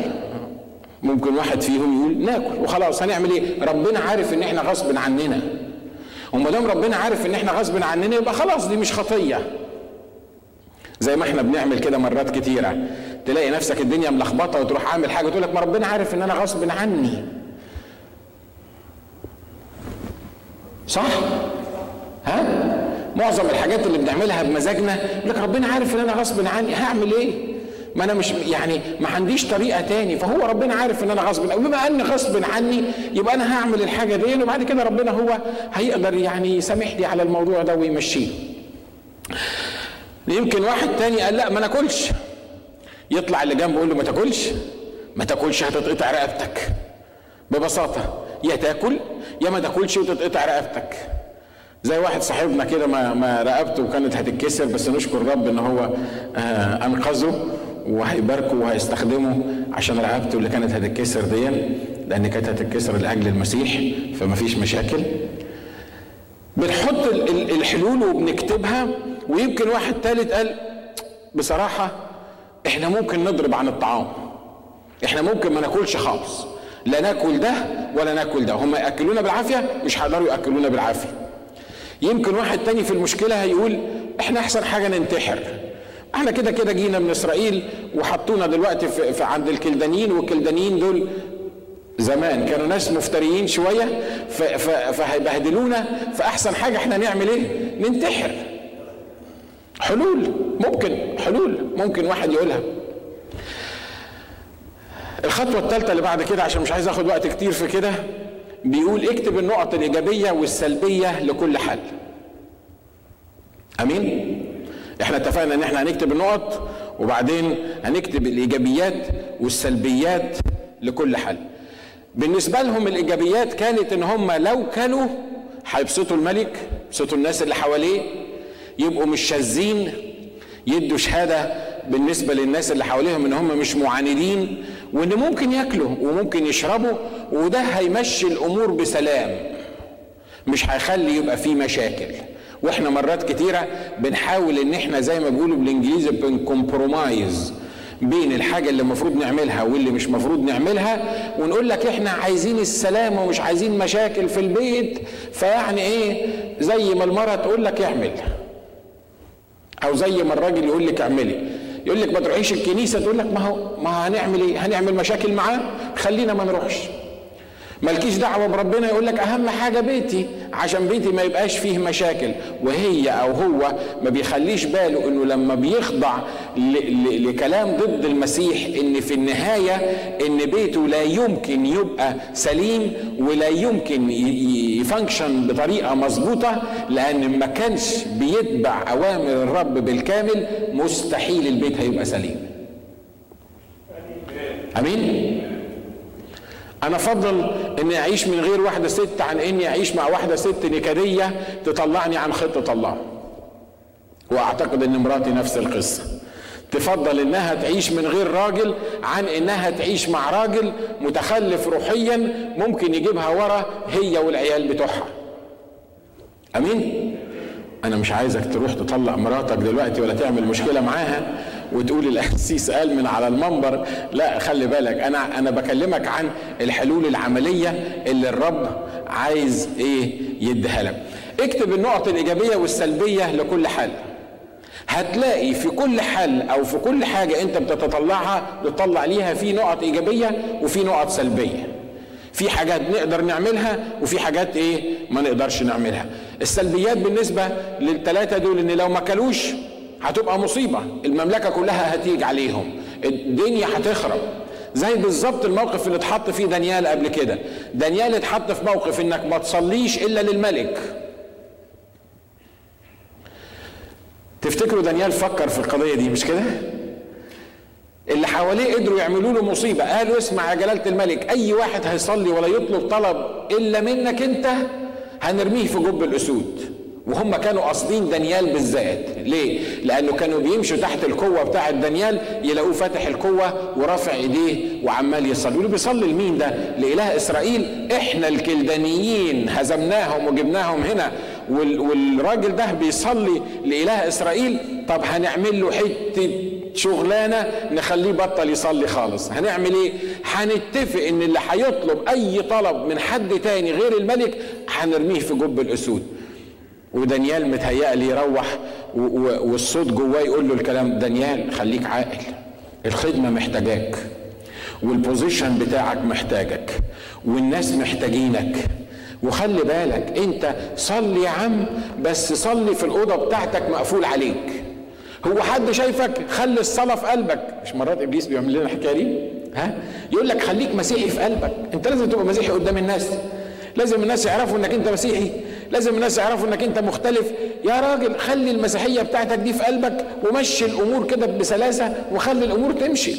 ممكن واحد فيهم يقول ناكل. وخلاص هنعمل إيه؟ ربنا عارف إن إحنا غصب عننا. وما دام ربنا عارف إن إحنا غصب عننا يبقى خلاص دي مش خطية. زي ما إحنا بنعمل كده مرات كتيرة. تلاقي نفسك الدنيا ملخبطة وتروح عامل حاجة تقول لك ما ربنا عارف إن أنا غصب عني. صح؟ ها؟ معظم الحاجات اللي بنعملها بمزاجنا يقول لك ربنا عارف إن أنا غصب عني هعمل إيه؟ ما أنا مش يعني ما عنديش طريقة تاني فهو ربنا عارف إن أنا غصب وبما ان غصب عني يبقى أنا هعمل الحاجة دي وبعد كده ربنا هو هيقدر يعني يسامحني على الموضوع ده ويمشيه. يمكن واحد تاني قال لا ما ناكلش. يطلع اللي جنبه يقول له ما تاكلش؟ ما تاكلش هتتقطع رقبتك. ببساطة يا تاكل يا ما تاكلش وتتقطع رقبتك. زي واحد صاحبنا كده ما ما رقبته كانت هتتكسر بس نشكر الرب إن هو آه أنقذه وهيباركه وهيستخدمه عشان رقبته اللي كانت هتتكسر دي لأن كانت هتتكسر لأجل المسيح فما فيش مشاكل. بنحط الحلول وبنكتبها ويمكن واحد ثالث قال بصراحة إحنا ممكن نضرب عن الطعام. إحنا ممكن ما ناكلش خالص. لا ناكل ده ولا ناكل ده. هم ياكلونا بالعافية مش هيقدروا ياكلونا بالعافية. يمكن واحد تاني في المشكلة هيقول إحنا أحسن حاجة ننتحر. إحنا كده كده جينا من إسرائيل وحطونا دلوقتي في, في عند الكلدانيين والكلدانيين دول زمان كانوا ناس مفتريين شوية فهيبهدلونا. فأحسن حاجة إحنا نعمل إيه؟ ننتحر. حلول ممكن حلول ممكن واحد يقولها. الخطوة الثالثة اللي بعد كده عشان مش عايز آخد وقت كتير في كده بيقول اكتب النقط الإيجابية والسلبية لكل حل أمين؟ إحنا اتفقنا إن إحنا هنكتب النقط وبعدين هنكتب الإيجابيات والسلبيات لكل حل بالنسبة لهم الإيجابيات كانت إن هم لو كانوا هيبسطوا الملك يبسطوا الناس اللي حواليه يبقوا مش شاذين يدوا شهادة بالنسبة للناس اللي حواليهم إن هم مش معاندين وإن ممكن ياكلوا وممكن يشربوا وده هيمشي الأمور بسلام. مش هيخلي يبقى فيه مشاكل. وإحنا مرات كتيرة بنحاول إن إحنا زي ما بيقولوا بالإنجليزي بنكمبرومايز بين الحاجة اللي المفروض نعملها واللي مش مفروض نعملها ونقول لك إحنا عايزين السلام ومش عايزين مشاكل في البيت. فيعني إيه؟ زي ما المرأة تقول لك اعمل. أو زي ما الراجل يقول لك اعملي. يقول لك ما تروحيش الكنيسة تقول لك ما هو ما هنعمل إيه؟ هنعمل مشاكل معاه خلينا ما نروحش. مالكيش دعوة بربنا يقول لك أهم حاجة بيتي عشان بيتي ما يبقاش فيه مشاكل. وهي أو هو ما بيخليش باله إنه لما بيخضع لكلام ضد المسيح إن في النهاية إن بيته لا يمكن يبقى سليم ولا يمكن يفانكشن بطريقة مظبوطة لأن ما كانش بيتبع أوامر الرب بالكامل مستحيل البيت هيبقى سليم. أمين؟ أنا أفضل إني أعيش من غير واحدة ست عن إني أعيش مع واحدة ست نكدية تطلعني عن خطة الله. وأعتقد إن مراتي نفس القصة. تفضل إنها تعيش من غير راجل عن إنها تعيش مع راجل متخلف روحيا ممكن يجيبها ورا هي والعيال بتوعها. أمين؟ أنا مش عايزك تروح تطلق مراتك دلوقتي ولا تعمل مشكلة معاها. وتقول القسيس قال من على المنبر لا خلي بالك أنا أنا بكلمك عن الحلول العملية اللي الرب عايز إيه؟ يديها لك. اكتب النقط الإيجابية والسلبية لكل حل. هتلاقي في كل حل أو في كل حاجة أنت بتتطلعها بتطلع ليها في نقط إيجابية وفي نقط سلبية. في حاجات نقدر نعملها وفي حاجات إيه؟ ما نقدرش نعملها. السلبيات بالنسبة للثلاثه دول إن لو ما كلوش هتبقى مصيبة. المملكة كلها هتيجي عليهم. الدنيا هتخرب. زي بالظبط الموقف اللي اتحط فيه دانيال قبل كده. دانيال اتحط في موقف إنك ما تصليش إلا للملك. تفتكروا دانيال فكر في القضية دي مش كده؟ اللي حواليه قدروا يعملوا له مصيبة. قالوا اسمع يا جلالة الملك أي واحد هيصلي ولا يطلب طلب إلا منك أنت هنرميه في جب الأسود. وهم كانوا قاصدين دانيال بالذات. ليه؟ لأنه كانوا بيمشوا تحت القوة بتاعه دانيال يلاقوه فاتح القوة ورافع إيديه وعمال يصلي. يقولوا بيصلي لمين ده؟ لإله إسرائيل. إحنا الكلدانيين هزمناهم وجبناهم هنا. والراجل ده بيصلي لإله إسرائيل. طب هنعمل له حتة شغلانة نخليه بطل يصلي خالص. هنعمل إيه؟ هنتفق إن اللي هيطلب أي طلب من حد تاني غير الملك هنرميه في جب الأسود. ودانيال متهيألي يروح والصوت جواه يقول له الكلام دانيال خليك عاقل الخدمة محتاجاك والبوزيشن بتاعك محتاجك والناس محتاجينك وخلي بالك انت صلي يا عم بس صلي في الأوضة بتاعتك مقفول عليك. هو حد شايفك؟ خلي الصلاة في قلبك. مش مرات إبليس بيعمل لنا الحكاية دي؟ ها؟ يقول لك خليك مسيحي في قلبك. انت لازم تبقى مسيحي قدام الناس. لازم الناس يعرفوا إنك انت مسيحي. لازم الناس يعرفوا إنك أنت مختلف. يا راجل خلي المسيحية بتاعتك دي في قلبك ومشي الأمور كده بسلاسة وخلي الأمور تمشي.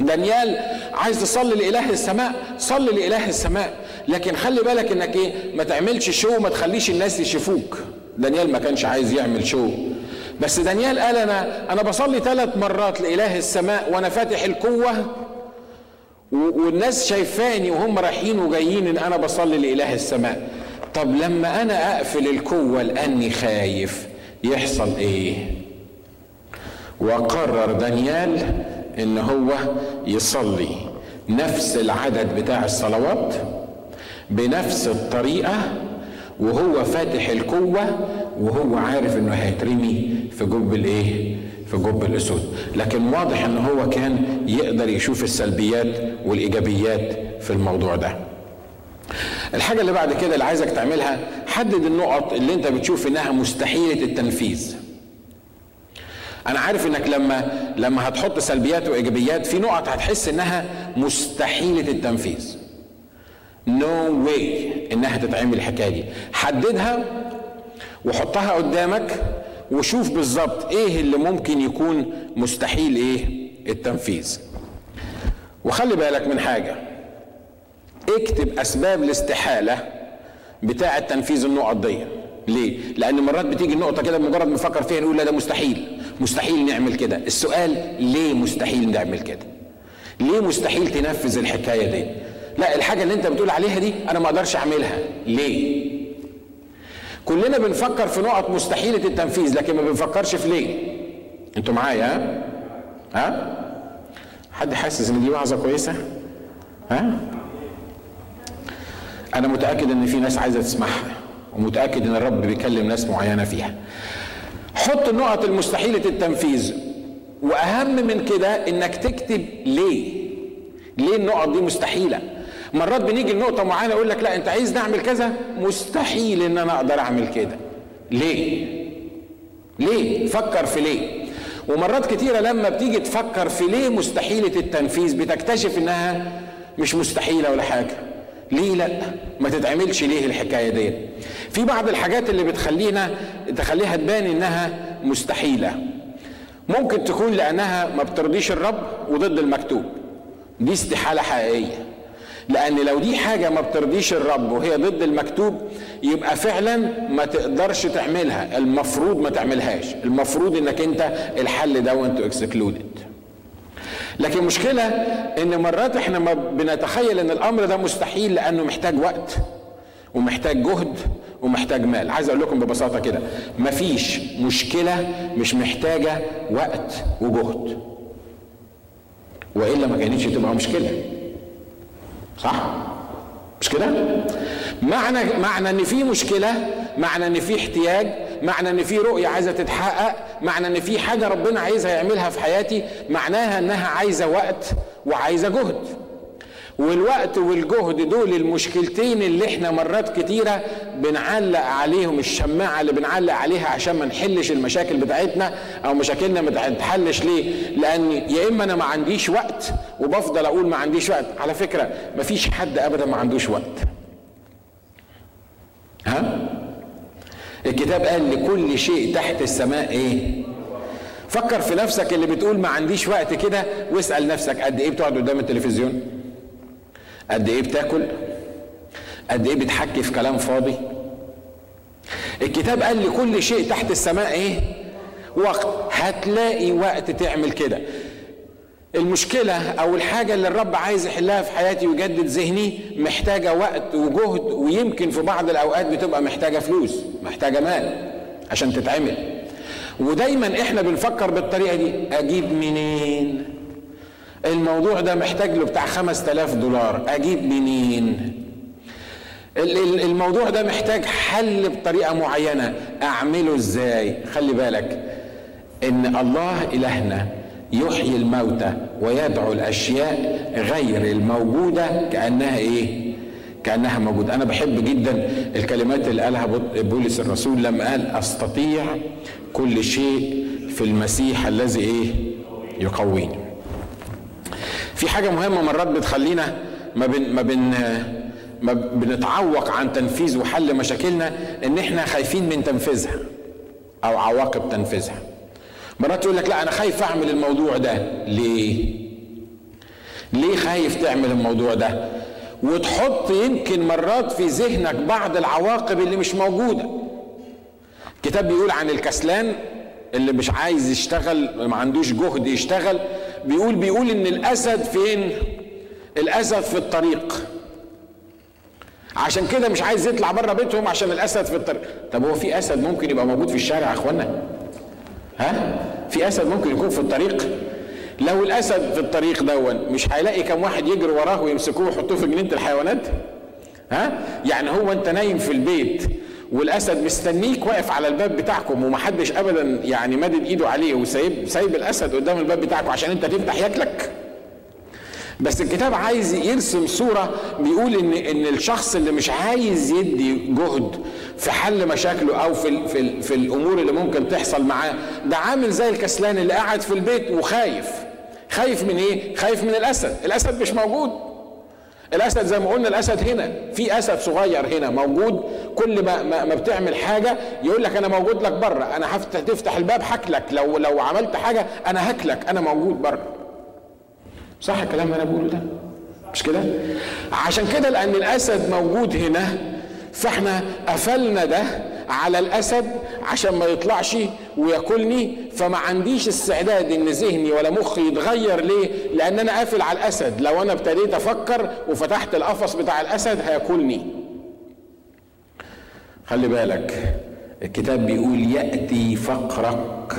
دانيال عايز تصلي لإله السماء؟ صلي لإله السماء. لكن خلي بالك إنك إيه؟ ما تعملش شو وما تخليش الناس يشوفوك. دانيال ما كانش عايز يعمل شو بس دانيال قال أنا أنا بصلي ثلاث مرات لإله السماء وأنا فاتح القوة والناس شايفاني وهم رايحين وجايين إن أنا بصلي لإله السماء. طب لما أنا أقفل القوة لأني خايف يحصل إيه؟ وقرر دانيال إن هو يصلي نفس العدد بتاع الصلوات بنفس الطريقة وهو فاتح القوة وهو عارف إنه هيترمي في جب الإيه؟ في جب الأسود. لكن واضح إن هو كان يقدر يشوف السلبيات والإيجابيات في الموضوع ده. الحاجة اللي بعد كده اللي عايزك تعملها حدد النقط اللي انت بتشوف انها مستحيلة التنفيذ. أنا عارف إنك لما لما هتحط سلبيات وإيجابيات في نقط هتحس إنها مستحيلة التنفيذ. نو no واي إنها تتعمل الحكاية دي. حددها وحطها قدامك وشوف بالظبط إيه اللي ممكن يكون مستحيل إيه التنفيذ. وخلي بالك من حاجة. اكتب أسباب الاستحالة بتاعه تنفيذ النقط دي. ليه؟ لأن مرات بتيجي النقطة كده مجرد ما نفكر فيها نقول لا ده مستحيل. مستحيل نعمل كده. السؤال ليه مستحيل نعمل كده؟ ليه مستحيل تنفذ الحكاية دي؟ لا الحاجة اللي أنت بتقول عليها دي أنا ما أقدرش أعملها. ليه؟ كلنا بنفكر في نقط مستحيلة التنفيذ لكن ما بنفكرش في ليه. أنتوا معايا؟ ها؟ ها حد حاسس إن دي وعظة كويسة؟ ها؟ أنا متأكد إن في ناس عايزة تسمعها ومتأكد إن الرب بيكلم ناس معينة فيها. حط النقط المستحيلة التنفيذ وأهم من كده إنك تكتب ليه. ليه النقط دي مستحيلة؟ مرات بنيجي لنقطة معينة يقول لك لا أنت عايز نعمل كذا؟ مستحيل إن أنا أقدر أعمل كده. ليه؟ ليه؟ فكر في ليه. ومرات كتيرة لما بتيجي تفكر في ليه مستحيلة التنفيذ بتكتشف إنها مش مستحيلة ولا حاجة. ليه لا؟ ما تتعملش ليه الحكاية دي في بعض الحاجات اللي بتخلينا تخليها تبان إنها مستحيلة. ممكن تكون لأنها ما بترضيش الرب وضد المكتوب. دي استحالة حقيقية. لأن لو دي حاجة ما بترضيش الرب وهي ضد المكتوب يبقى فعلا ما تقدرش تعملها. المفروض ما تعملهاش. المفروض إنك أنت الحل ده وأنت اكسكلودد لكن المشكلة إن مرات إحنا ما بنتخيل إن الأمر ده مستحيل لأنه محتاج وقت ومحتاج جهد ومحتاج مال. عايز أقول لكم ببساطة كده مفيش مشكلة مش محتاجة وقت وجهد. وإلا ما كانتش تبقى مشكلة. صح؟ مش كده؟ معنى معنى إن في مشكلة معنى إن في احتياج معنى إن في رؤية عايزة تتحقق معنى إن في حاجة ربنا عايزها يعملها في حياتي معناها إنها عايزة وقت وعايزة جهد. والوقت والجهد دول المشكلتين اللي إحنا مرات كتيرة بنعلق عليهم الشماعة اللي بنعلق عليها عشان ما نحلش المشاكل بتاعتنا أو مشاكلنا ما تتحلش ليه؟ لأن يا إما أنا ما عنديش وقت وبفضل أقول ما عنديش وقت. على فكرة ما فيش حد ابدا ما عندوش وقت. ها؟ الكتاب قال لكل شيء تحت السماء إيه؟ فكر في نفسك اللي بتقول ما عنديش وقت كده واسأل نفسك قد إيه بتقعد قدام التلفزيون؟ قد إيه بتاكل؟ قد إيه بتحكي في كلام فاضي؟ الكتاب قال لكل شيء تحت السماء إيه؟ وقت. هتلاقي وقت تعمل كده. المشكلة أو الحاجة اللي الرب عايز يحلها في حياتي ويجدد ذهني محتاجة وقت وجهد ويمكن في بعض الأوقات بتبقى محتاجة فلوس محتاجة مال عشان تتعمل. ودايما إحنا بنفكر بالطريقة دي أجيب منين؟ الموضوع ده محتاج له بتاع خمس تلاف دولار أجيب منين؟ الموضوع ده محتاج حل بطريقة معينة أعمله إزاي؟ خلي بالك إن الله إلهنا يحيي الموتى ويدعو الأشياء غير الموجودة كأنها إيه؟ كأنها موجودة. أنا بحب جدا الكلمات اللي قالها بولس الرسول لما قال أستطيع كل شيء في المسيح الذي إيه؟ يقويني. في حاجة مهمة مرات بتخلينا ما بن ما بن ما بنتعوق عن تنفيذ وحل مشاكلنا إن إحنا خايفين من تنفيذها أو عواقب تنفيذها. مرات يقول لك لا أنا خايف أعمل الموضوع ده. ليه؟ ليه خايف تعمل الموضوع ده؟ وتحط يمكن مرات في ذهنك بعض العواقب اللي مش موجودة. الكتاب بيقول عن الكسلان اللي مش عايز يشتغل ما عندوش جهد يشتغل. بيقول بيقول إن الأسد فين؟ الأسد في الطريق. عشان كده مش عايز يطلع بره بيتهم عشان الأسد في الطريق. طب هو في أسد ممكن يبقى موجود في الشارع يا إخوانا؟ ها؟ في أسد ممكن يكون في الطريق. لو الأسد في الطريق دون مش هيلاقي كم واحد يجري وراه ويمسكوه ويحطوه في جنينة الحيوانات؟ ها؟ يعني هو أنت نايم في البيت والأسد مستنيك واقف على الباب بتاعكم ومحدش ابدا يعني مادد إيده عليه وسايب سايب الأسد قدام الباب بتاعكم عشان أنت تفتح ياكلك؟ بس الكتاب عايز يرسم صورة بيقول ان إن الشخص اللي مش عايز يدي جهد في حل مشاكله أو في في, في الأمور اللي ممكن تحصل معاه ده عامل زي الكسلان اللي قاعد في البيت وخايف. خايف من إيه؟ خايف من الأسد، الأسد مش موجود. الأسد زي ما قلنا الأسد هنا، في أسد صغير هنا موجود. كل ما ما, ما بتعمل حاجة يقول لك أنا موجود لك بره، أنا هفتح تفتح الباب هاكلك، لو لو عملت حاجة أنا هاكلك، أنا موجود بره. صح الكلام اللي أنا بقوله ده؟ مش كده؟ عشان كده لأن الأسد موجود هنا فإحنا قفلنا ده على الأسد عشان ما يطلعش وياكلني فما عنديش استعداد إن ذهني ولا مخي يتغير ليه؟ لأن أنا قافل على الأسد. لو أنا ابتديت أفكر وفتحت القفص بتاع الأسد هياكلني. خلي بالك الكتاب بيقول يأتي فقرك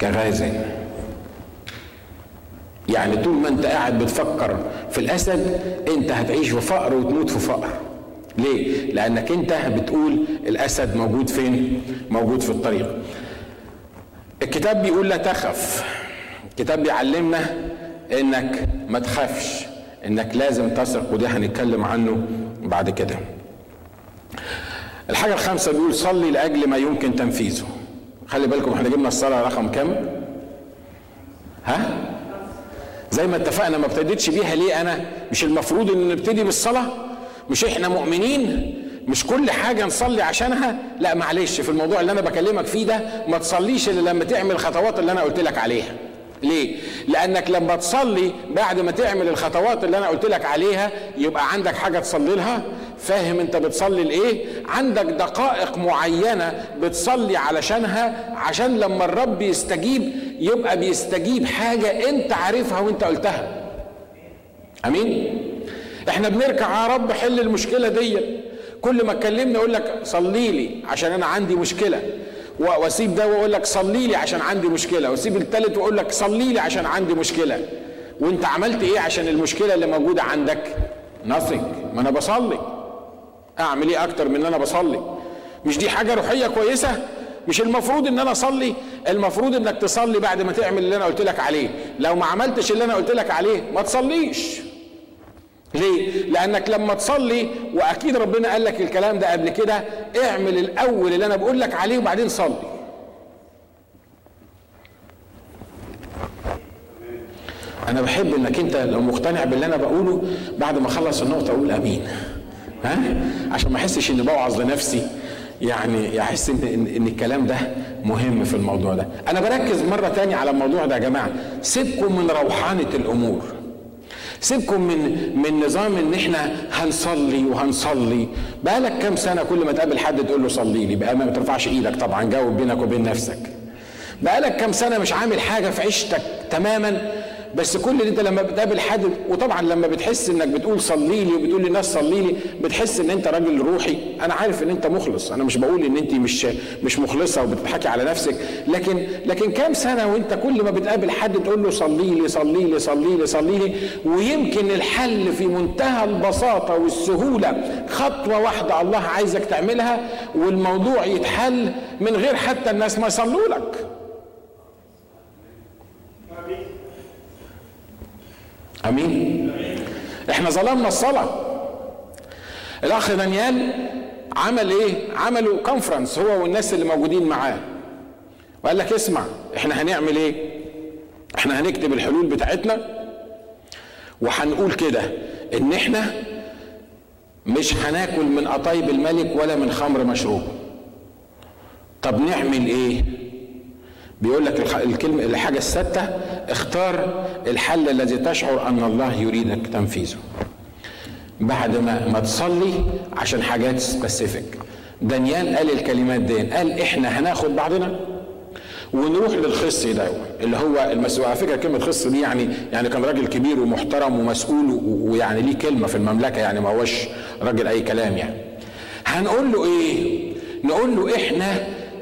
كغازل يعني طول ما انت قاعد بتفكر في الأسد انت هتعيش في فقر وتموت في فقر. ليه؟ لأنك انت بتقول الأسد موجود فين؟ موجود في الطريق. الكتاب بيقول لا تخف. الكتاب بيعلمنا إنك ما تخافش إنك لازم تثق وده هنتكلم عنه بعد كده. الحاجة الخامسة بيقول صلي لأجل ما يمكن تنفيذه. خلي بالكم إحنا جبنا الصلاة رقم كام؟ ها؟ زي ما اتفقنا ما ابتديتش بيها ليه أنا؟ مش المفروض ان نبتدي بالصلاة؟ مش إحنا مؤمنين؟ مش كل حاجة نصلي عشانها؟ لا معلش في الموضوع اللي أنا بكلمك فيه ده ما تصليش إلا لما تعمل الخطوات اللي أنا قلت لك عليها. ليه؟ لأنك لما تصلي بعد ما تعمل الخطوات اللي أنا قلت لك عليها يبقى عندك حاجة تصلي لها؟ فاهم أنت بتصلي لإيه؟ عندك دقائق معينة بتصلي علشانها عشان لما الرب يستجيب يبقى بيستجيب حاجة أنت عارفها وأنت قلتها. أمين؟ إحنا بنركع يا رب حل المشكلة دي. كل ما تكلمني أقول لك صلي لي عشان أنا عندي مشكلة. وأسيب ده وأقول لك صلي لي عشان عندي مشكلة. وأسيب التالت وأقول لك صلي لي عشان عندي مشكلة. وأنت عملت إيه عشان المشكلة اللي موجودة عندك؟ Nothing. ما أنا بصلي. اعمل إيه أكتر من ان أنا بصلي مش دي حاجة روحية كويسة مش المفروض ان أنا اصلي المفروض انك تصلي بعد ما تعمل اللي أنا قلت لك عليه لو ما عملتش اللي أنا قلت لك عليه ما تصليش ليه؟ لأنك لما تصلي وأكيد ربنا قال لك الكلام ده قبل كده اعمل الأول اللي أنا بقول لك عليه وبعدين صلي. أنا بحب إنك أنت لو مقتنع باللي أنا بقوله بعد ما أخلص النقطة أقول أمين. ها؟ عشان ما أحسش إني بوعظ لنفسي يعني إن, إن, إن الكلام ده مهم في الموضوع ده. أنا بركز مرة تانية على الموضوع ده يا جماعة. سيبكم من روحانة الأمور. سيبكم من من نظام ان إحنا هنصلي وهنصلي بقالك كام سنة كل ما تقابل حد تقول له صلي لي بقى ما ترفعش إيدك طبعا جاوب بينك وبين نفسك بقالك كام سنة مش عامل حاجة في عيشتك تماما بس كل اللي انت لما بتقابل حد وطبعا لما بتحس انك بتقول صلي لي وبتقول للناس صلي لي بتحس ان انت راجل روحي. أنا عارف ان انت مخلص. أنا مش بقول ان انت مش مش مخلصة وبتضحكي على نفسك. لكن لكن كام سنة وانت كل ما بتقابل حد تقول له صلي لي صلي لي صلي لي صلي لي ويمكن الحل في منتهى البساطة والسهولة خطوة واحدة الله عايزك تعملها والموضوع يتحل من غير حتى الناس ما يصلوا لك آمين. إحنا ظلمنا الصلاة. الأخ دانيال عمل إيه؟ عملوا كونفرنس هو والناس اللي موجودين معاه. وقال لك اسمع إحنا هنعمل إيه؟ إحنا هنكتب الحلول بتاعتنا. وهنقول كده إن إحنا مش هناكل من قطايب الملك ولا من خمر مشروب. طب نعمل إيه؟ بيقول لك الكلمة الحاجة الستة اختار الحل الذي تشعر أن الله يريدك تنفيذه. بعد ما ما تصلي عشان حاجات سبيسيفيك دانيال قال الكلمات دي قال إحنا هناخد بعضنا. ونروح للخص ده اللي هو المسؤول على فكرة كلمة خص دي يعني يعني كان راجل كبير ومحترم ومسؤول ويعني ليه كلمة في المملكة يعني ما هوش راجل أي كلام يعني. هنقول له إيه؟ نقول له إحنا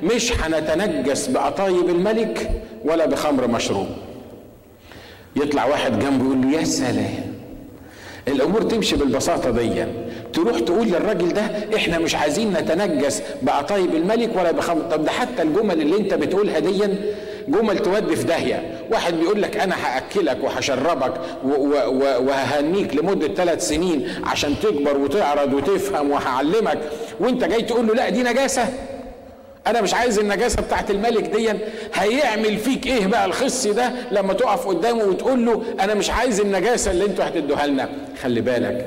مش هنتنجس بقطايب الملك ولا بخمر مشروب. يطلع واحد جنبه يقول له يا سلام! الأمور تمشي بالبساطة دي. تروح تقول للراجل ده إحنا مش عايزين نتنجس بقطايب الملك ولا بخمر. طب ده حتى الجمل اللي أنت بتقولها دي جمل تودي في داهية. واحد بيقول لك أنا هأكلك وهشربك وههنيك لمدة ثلاث سنين عشان تكبر وتعرض وتفهم وهعلمك. وأنت جاي تقول له لا دي نجاسة. أنا مش عايز النجاسه بتاعت الملك دي هيعمل فيك إيه بقى الخص ده لما تقف قدامه وتقول له أنا مش عايز النجاسه اللي أنتوا هتدوها لنا. خلي بالك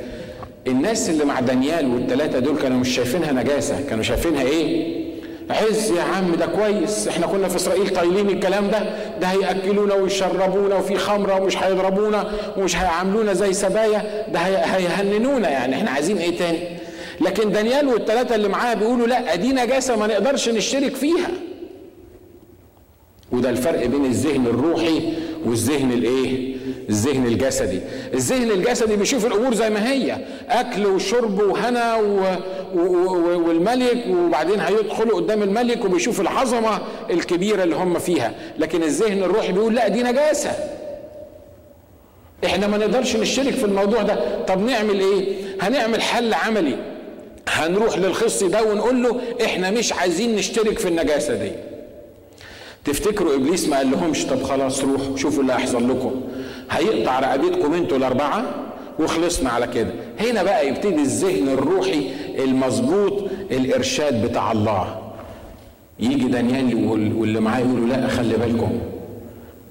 الناس اللي مع دانيال والثلاثه دول كانوا مش شايفينها نجاسة كانوا شايفينها إيه؟ عز يا عم ده كويس إحنا كنا في إسرائيل طايلين الكلام ده ده هيأكلونا ويشربونا وفي خمرة ومش هيضربونا ومش هيعاملونا زي سبايا ده هيهننونا يعني إحنا عايزين إيه تاني؟ لكن دانيال والثلاثه اللي معاه بيقولوا لا دي نجاسه ما نقدرش نشترك فيها. وده الفرق بين الذهن الروحي والذهن الإيه؟ الذهن الجسدي. الذهن الجسدي بيشوف الأمور زي ما هي أكل وشرب وهنا و... و... والملك وبعدين هيدخلوا قدام الملك وبيشوف العظمة الكبيرة اللي هم فيها. لكن الذهن الروحي بيقول لا دي نجاسه إحنا ما نقدرش نشترك في الموضوع ده. طب نعمل إيه؟ هنعمل حل عملي. هنروح للخص ده ونقول له إحنا مش عايزين نشترك في النجاسة دي. تفتكروا إبليس ما قال لهمش طب خلاص روحوا شوفوا اللي هيحصل لكم. هيقطع رقبتكم أنتوا الأربعة وخلصنا على كده. هنا بقى يبتدي الذهن الروحي المظبوط الإرشاد بتاع الله. يجي دانيال واللي معاه يقولوا لا خلي بالكم.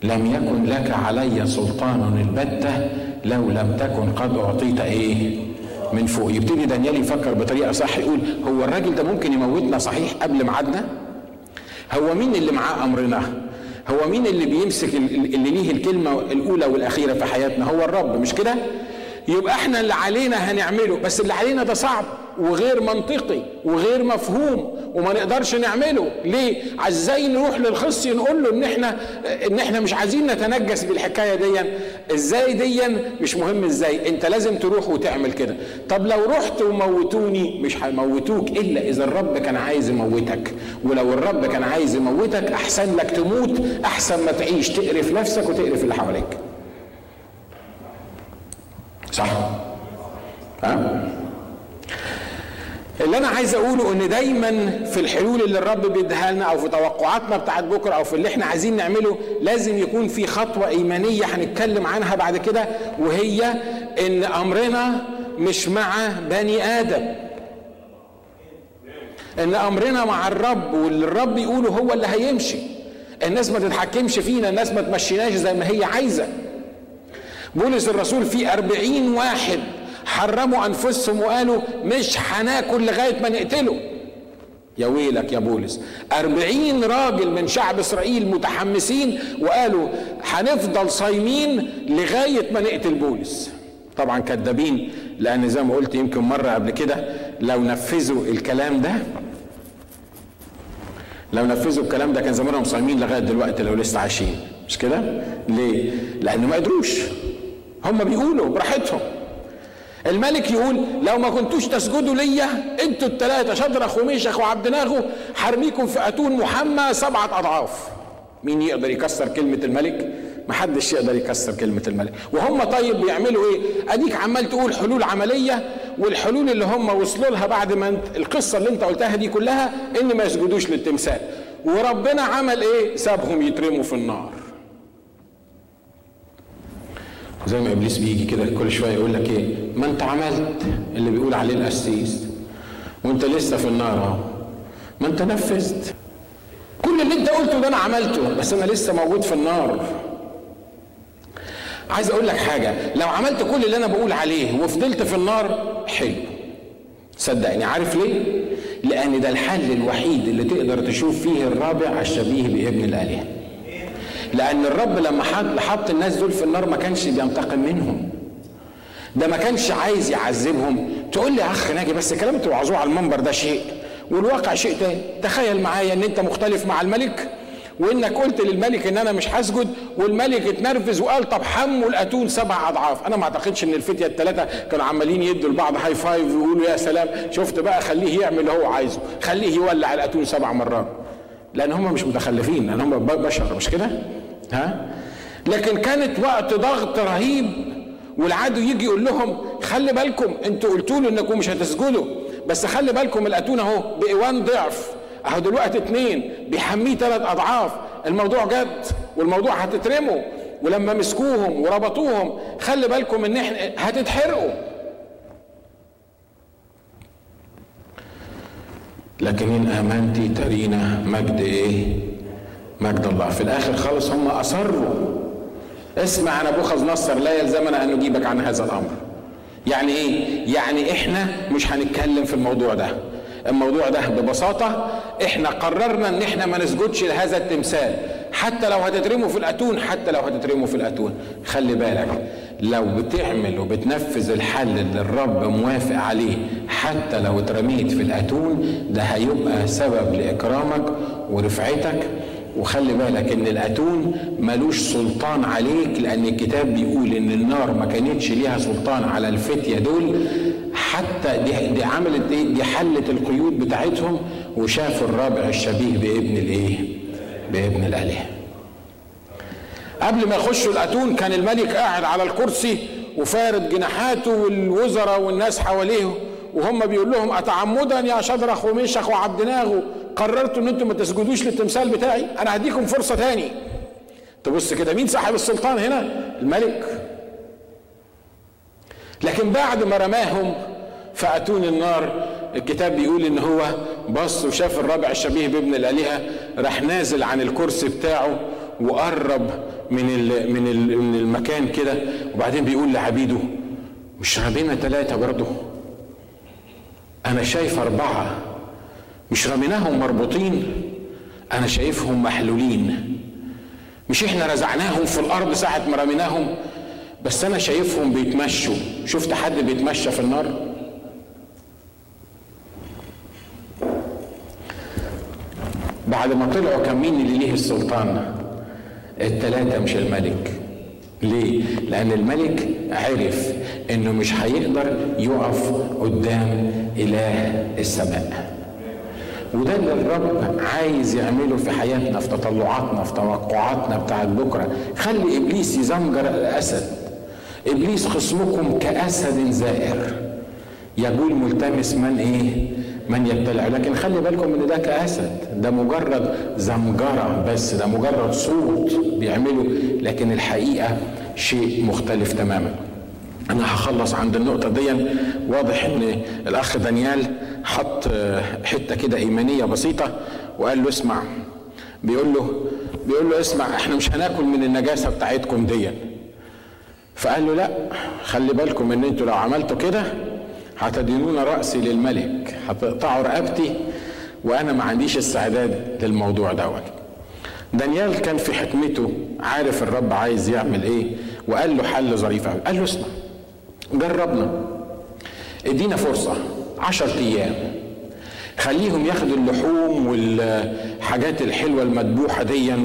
لم يكن لك علي سلطان البتة لو لم تكن قد أعطيت إيه؟ من فوق. يبتدي دانيال يفكر بطريقة صح يقول هو الراجل ده ممكن يموتنا صحيح قبل ميعادنا؟ هو مين اللي معاه أمرنا؟ هو مين اللي بيمسك اللي ليه الكلمة الأولى والأخيرة في حياتنا؟ هو الرب مش كده؟ يبقى إحنا اللي علينا هنعمله بس اللي علينا ده صعب. وغير منطقي وغير مفهوم وما نقدرش نعمله. ليه؟ إزاي نروح للخص نقول له إن إحنا إن إحنا مش عايزين نتنجس بالحكاية دي. إزاي دي؟ مش مهم إزاي أنت لازم تروح وتعمل كده. طب لو رحت وموتوني مش هيموتوك إلا إذا الرب كان عايز يموتك. ولو الرب كان عايز يموتك أحسن لك تموت أحسن ما تعيش. تقرف نفسك وتقرف اللي حواليك. صح؟ ها؟ اللي أنا عايز أقوله إن دايما في الحلول اللي الرب بيديها لنا أو في توقعاتنا بتاعت بكرة أو في اللي إحنا عايزين نعمله لازم يكون في خطوة إيمانية هنتكلم عنها بعد كده وهي إن أمرنا مش مع بني آدم. إن أمرنا مع الرب واللي الرب يقوله هو اللي هيمشي. الناس ما تتحكمش فينا الناس ما تمشيناش زي ما هي عايزة. بولس الرسول في أربعين واحد حرموا أنفسهم وقالوا مش هناكل لغاية ما نقتله. يا ويلك يا بولس أربعين راجل من شعب إسرائيل متحمسين وقالوا هنفضل صايمين لغاية ما نقتل بولس. طبعا كذابين لأن زي ما قلت يمكن مرة قبل كده لو نفذوا الكلام ده لو نفذوا الكلام ده كان زمانهم صايمين لغاية دلوقتي لو لسه عايشين. مش كده؟ ليه؟ لأنه ما قدروش. هم بيقولوا براحتهم. الملك يقول لو ما كنتوش تسجدوا ليا أنتوا الثلاثه شدرخ وميشخ وعبد ناغو حرميكم في أتون محمى سبعة أضعاف. مين يقدر يكسر كلمة الملك؟ محدش يقدر يكسر كلمة الملك. وهم طيب بيعملوا إيه؟ أديك عمال تقول حلول عملية والحلول اللي هم وصلوا لها بعد ما انت القصة اللي انت قلتها دي كلها إن ما يسجدوش للتمثال. وربنا عمل إيه؟ سابهم يترموا في النار. زي ما إبليس بيجي كده كل شوية يقول لك إيه؟ ما أنت عملت اللي بيقول عليه القسيس. وأنت لسه في النار أهو. ما أنت نفذت. كل اللي أنت قلته ده أنا عملته بس أنا لسه موجود في النار. عايز أقول لك حاجة لو عملت كل اللي أنا بقول عليه وفضلت في النار حلو. صدقني عارف ليه؟ لأن ده الحل الوحيد اللي تقدر تشوف فيه الرابع الشبيه بابن الآلهة. لأن الرب لما حط الناس دول في النار ما كانش بينتقم منهم. ده ما كانش عايز يعذبهم. تقول لي أخ ناجي بس كلام توعظوه على المنبر ده شيء والواقع شيء تاني. تخيل معايا إن أنت مختلف مع الملك وإنك قلت للملك إن أنا مش هسجد والملك اتنرفز وقال طب حموا الأتون سبع أضعاف. أنا ما أعتقدش إن الفتية الثلاثه كانوا عمالين يدوا لبعض هاي فايف ويقولوا يا سلام. شفت بقى خليه يعمل اللي هو عايزه. خليه يولع الأتون سبع مرات. لأن هم مش متخلفين لأن هم بشر مش كده؟ ها؟ لكن كانت وقت ضغط رهيب والعدو يجي يقول لهم خلي بالكم أنتوا قلتوا له انكم مش هتسجدوا بس خلي بالكم الاتون اهو بإيوان ضعف اهو دلوقتي اتنين بيحميه ثلاث اضعاف الموضوع جد والموضوع هتترموا ولما مسكوهم وربطوهم خلي بالكم ان إحنا هتتحرقوا. لكن إن آمنتي ترينا مجد إيه؟ مجد الله. في الآخر خالص هم أصروا. اسمع نبوخذ نصر لا يلزمنا أن نجيبك عن هذا الأمر. يعني إيه؟ يعني إحنا مش هنتكلم في الموضوع ده. الموضوع ده ببساطة إحنا قررنا إن إحنا ما نسجدش لهذا التمثال. حتى لو هتترموا في الأتون حتى لو هتترموا في الأتون. خلي بالك لو بتعمل وبتنفذ الحل اللي الرب موافق عليه حتى لو اترميت في الأتون ده هيبقى سبب لإكرامك ورفعتك وخلي بالك إن الأتون ملوش سلطان عليك لأن الكتاب بيقول إن النار ما كانتش ليها سلطان على الفتية دول. حتى دي, دي عملت إيه؟ دي حلت القيود بتاعتهم وشافوا الرابع الشبيه بابن الإيه؟ بابن الآلهة. قبل ما يخشوا الأتون كان الملك قاعد على الكرسي وفارد جناحاته والوزراء والناس حواليه وهم بيقول لهم اتعمدا يا شدرخ وميشخ وعبدناغ قررتوا إن أنتم ما تسجدوش للتمثال بتاعي؟ أنا هديكم فرصة تاني. تبص كده مين صاحب السلطان هنا؟ الملك. لكن بعد ما رماهم فاتون النار. الكتاب بيقول إن هو بص وشاف الرابع الشبيه بابن الآلهة راح نازل عن الكرسي بتاعه وقرب من من من المكان كده. وبعدين بيقول لعبيده مش رمينا ثلاثة برضه. أنا شايف أربعة. مش رميناهم مربوطين أنا شايفهم محلولين. مش إحنا رزعناهم في الأرض ساعة ما رميناهم بس أنا شايفهم بيتمشوا. شفت حد بيتمشى في النار؟ بعد ما طلعوا كان مين اللي ليه السلطان؟ التلاتة مش الملك. ليه؟ لأن الملك عرف إنه مش هيقدر يقف قدام إله السماء. وده اللي الرب عايز يعمله في حياتنا في تطلعاتنا في توقعاتنا بتاعت بكرة. خلي إبليس يزمجر الأسد. إبليس خصمكم كأسد زائر. يقول ملتمس من إيه؟ من يبتلع. لكن خلي بالكم إن ده كأسد. ده مجرد زمجره بس. ده مجرد صوت بيعمله. لكن الحقيقة شيء مختلف تماما. أنا هخلص عند النقطة دي. واضح إن الأخ دانيال حط حتة كده إيمانية بسيطة وقال له اسمع. بيقول له بيقول له اسمع إحنا مش هناكل من النجاسة بتاعتكم دي فقال له لا خلي بالكم إن أنتوا لو عملتوا كده هتدينون رأسي للملك هتقطعوا رقبتي وأنا ما عنديش استعداد للموضوع دوت. دانيال كان في حكمته عارف الرب عايز يعمل إيه وقال له حل ظريف قوي قال له اسمع جربنا. ادينا فرصة. عشر أيام. خليهم ياخدوا اللحوم والحاجات الحلوة المذبوحة ديا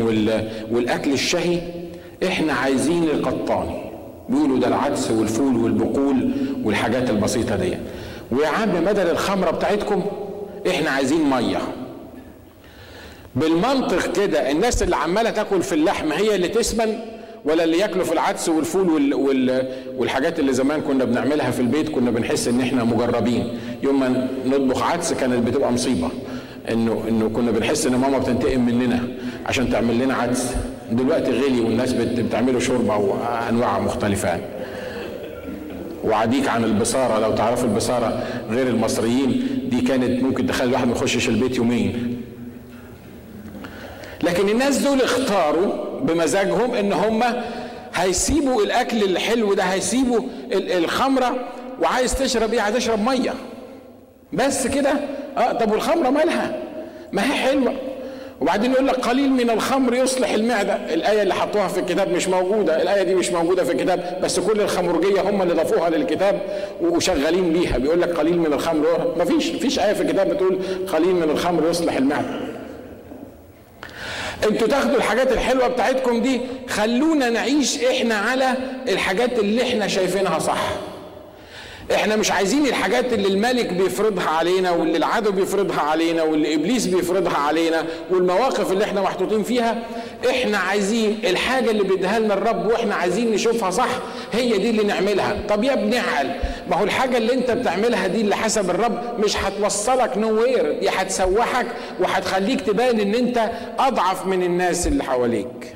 والأكل الشهي. إحنا عايزين القطاني. بيقولوا ده العدس والفول والبقول والحاجات البسيطة دي ويا عم بدل الخمرة بتاعتكم إحنا عايزين مية. بالمنطق كده الناس اللي عمالة تاكل في اللحم هي اللي تسمن؟ ولا اللي ياكلوا في العدس والفول وال وال والحاجات اللي زمان كنا بنعملها في البيت كنا بنحس إن إحنا مجربين. يوم ما نطبخ عدس كانت بتبقى مصيبة. إنه إنه كنا بنحس إن ماما بتنتقم مننا عشان تعمل لنا عدس. دلوقتي غلي والناس بتعمله شوربة وأنواع مختلفة. وعديك عن البصارة. لو تعرفوا البصارة غير المصريين دي كانت ممكن تخلي الواحد ما يخشش البيت يومين. لكن الناس دول اختاروا بمزاجهم إن هم هيسيبوا الأكل الحلو ده هيسيبوا الخمرة وعايز تشرب إيه؟ هتشرب مية. بس كده؟ آه طب والخمرة مالها؟ ما هي حلوة. وبعدين يقول لك قليل من الخمر يصلح المعدة. الآية اللي حطوها في الكتاب مش موجودة الآية دي مش موجودة في الكتاب بس كل الخمرجية هم اللي ضافوها للكتاب وشغالين بيها. بيقول لك قليل من الخمر. ما فيش فيش آية في الكتاب بتقول قليل من الخمر يصلح المعدة. أنتوا تاخدوا الحاجات الحلوة بتاعتكم دي خلونا نعيش إحنا على الحاجات اللي إحنا شايفينها صح. إحنا مش عايزين الحاجات اللي الملك بيفرضها علينا واللي العدو بيفرضها علينا واللي إبليس بيفرضها علينا والمواقف اللي إحنا محطوطين فيها. إحنا عايزين الحاجة اللي بيديها لنا الرب وإحنا عايزين نشوفها صح هي دي اللي نعملها. طب يا ابني اعقل ما هو الحاجة اللي انت بتعملها دي اللي حسب الرب مش هتوصلك نوير دي هتسوحك وهتخليك تبان ان انت اضعف من الناس اللي حواليك.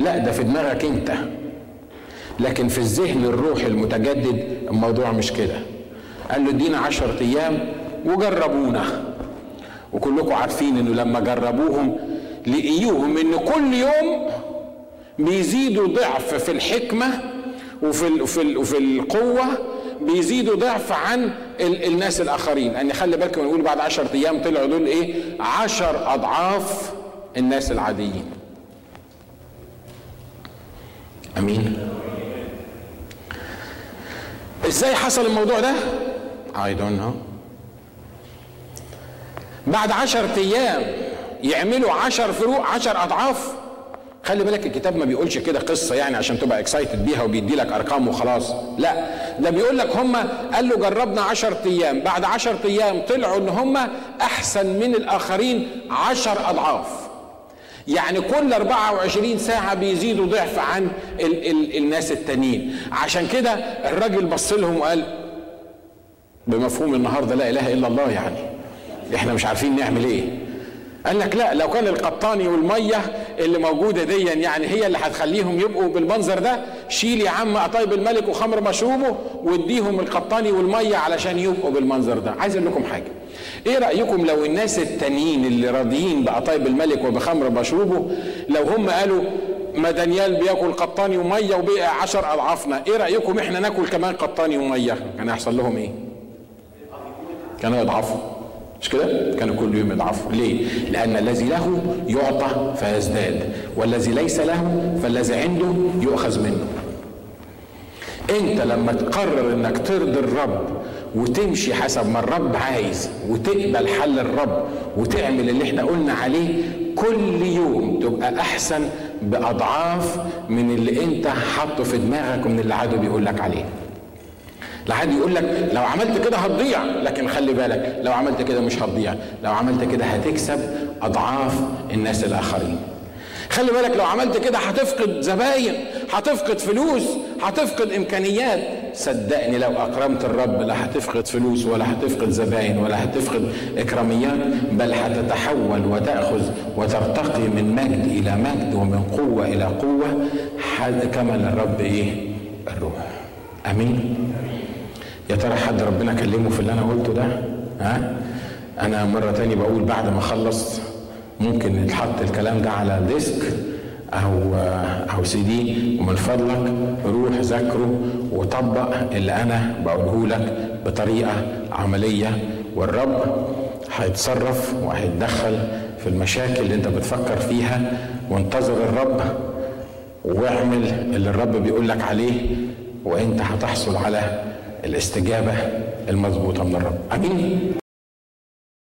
لا ده في دماغك انت. لكن في الذهن الروحي المتجدد الموضوع مش كده. قال له ادينا عشرة أيام وجربونا. وكلكم عارفين إنه لما جربوهم لقيوهم إن كل يوم بيزيدوا ضعف في الحكمة وفي ال وفي ال وفي القوة بيزيدوا ضعف عن ال الناس الآخرين. لأن خلي بالكم نقول بعد عشرة أيام طلعوا دول إيه؟ عشر أضعاف الناس العاديين. أمين. إزاي حصل الموضوع ده؟ I don't know. بعد عشر أيام يعملوا عشر فروق عشر أضعاف. خلي بالك الكتاب ما بيقولش كده قصة يعني عشان تبقى اكسايتد بيها وبيدي لك أرقام وخلاص. لا ده بيقول لك هم قال له جربنا عشر أيام. بعد عشر أيام طلعوا إن هم أحسن من الآخرين عشر أضعاف. يعني كل 24 ساعة بيزيدوا ضعف عن ال ال الناس التانيين. عشان كده الراجل بص لهم وقال بمفهوم النهارده لا إله إلا الله يعني. إحنا مش عارفين نعمل إيه. قال لك لا لو كان القطاني والمية اللي موجودة دي يعني هي اللي هتخليهم يبقوا بالمنظر ده شيل يا عم قطايب الملك وخمر مشروبه واديهم القطاني والمية علشان يبقوا بالمنظر ده. عايز أقول لكم حاجة. إيه رأيكم لو الناس التانيين اللي راضيين بقطايب الملك وبخمر مشروبه لو هم قالوا ما دانيال بياكل قطاني ومية وبقى عشر أضعافنا إيه رأيكم إحنا ناكل كمان قطاني ومية؟ كان هيحصل لهم إيه؟ كانوا يضعفوا. مش كده؟ كانوا كل يوم يضعفوا، ليه؟ لأن الذي له يعطى فيزداد، والذي ليس له فالذي عنده يؤخذ منه. أنت لما تقرر إنك ترضي الرب وتمشي حسب ما الرب عايز وتقبل حل الرب وتعمل اللي إحنا قلنا عليه كل يوم تبقى أحسن بأضعاف من اللي أنت حاطه في دماغك ومن اللي عدو بيقول لك عليه. لحد يقول لك لو عملت كده هتضيع. لكن خلي بالك لو عملت كده مش هتضيع. لو عملت كده هتكسب أضعاف الناس الآخرين. خلي بالك لو عملت كده هتفقد زباين هتفقد فلوس هتفقد إمكانيات. صدقني لو أكرمت الرب لا هتفقد فلوس ولا هتفقد زباين ولا هتفقد إكراميات بل هتتحول وتأخذ وترتقي من مجد إلى مجد ومن قوة إلى قوة كما للرب إيه؟ الروح. آمين. يا ترى حد ربنا كلمه في اللي أنا قلته ده؟ ها؟ أنا مرة تاني بقول بعد ما اخلص ممكن يتحط الكلام ده على disk أو أو سي دي. ومن فضلك روح ذاكره وطبق اللي أنا بقوله لك بطريقة عملية. والرب هيتصرف وهيتدخل في المشاكل اللي أنت بتفكر فيها. وانتظر الرب واعمل اللي الرب بيقول لك عليه. وأنت هتحصل على الاستجابة المضبوطة من الرب. آمين.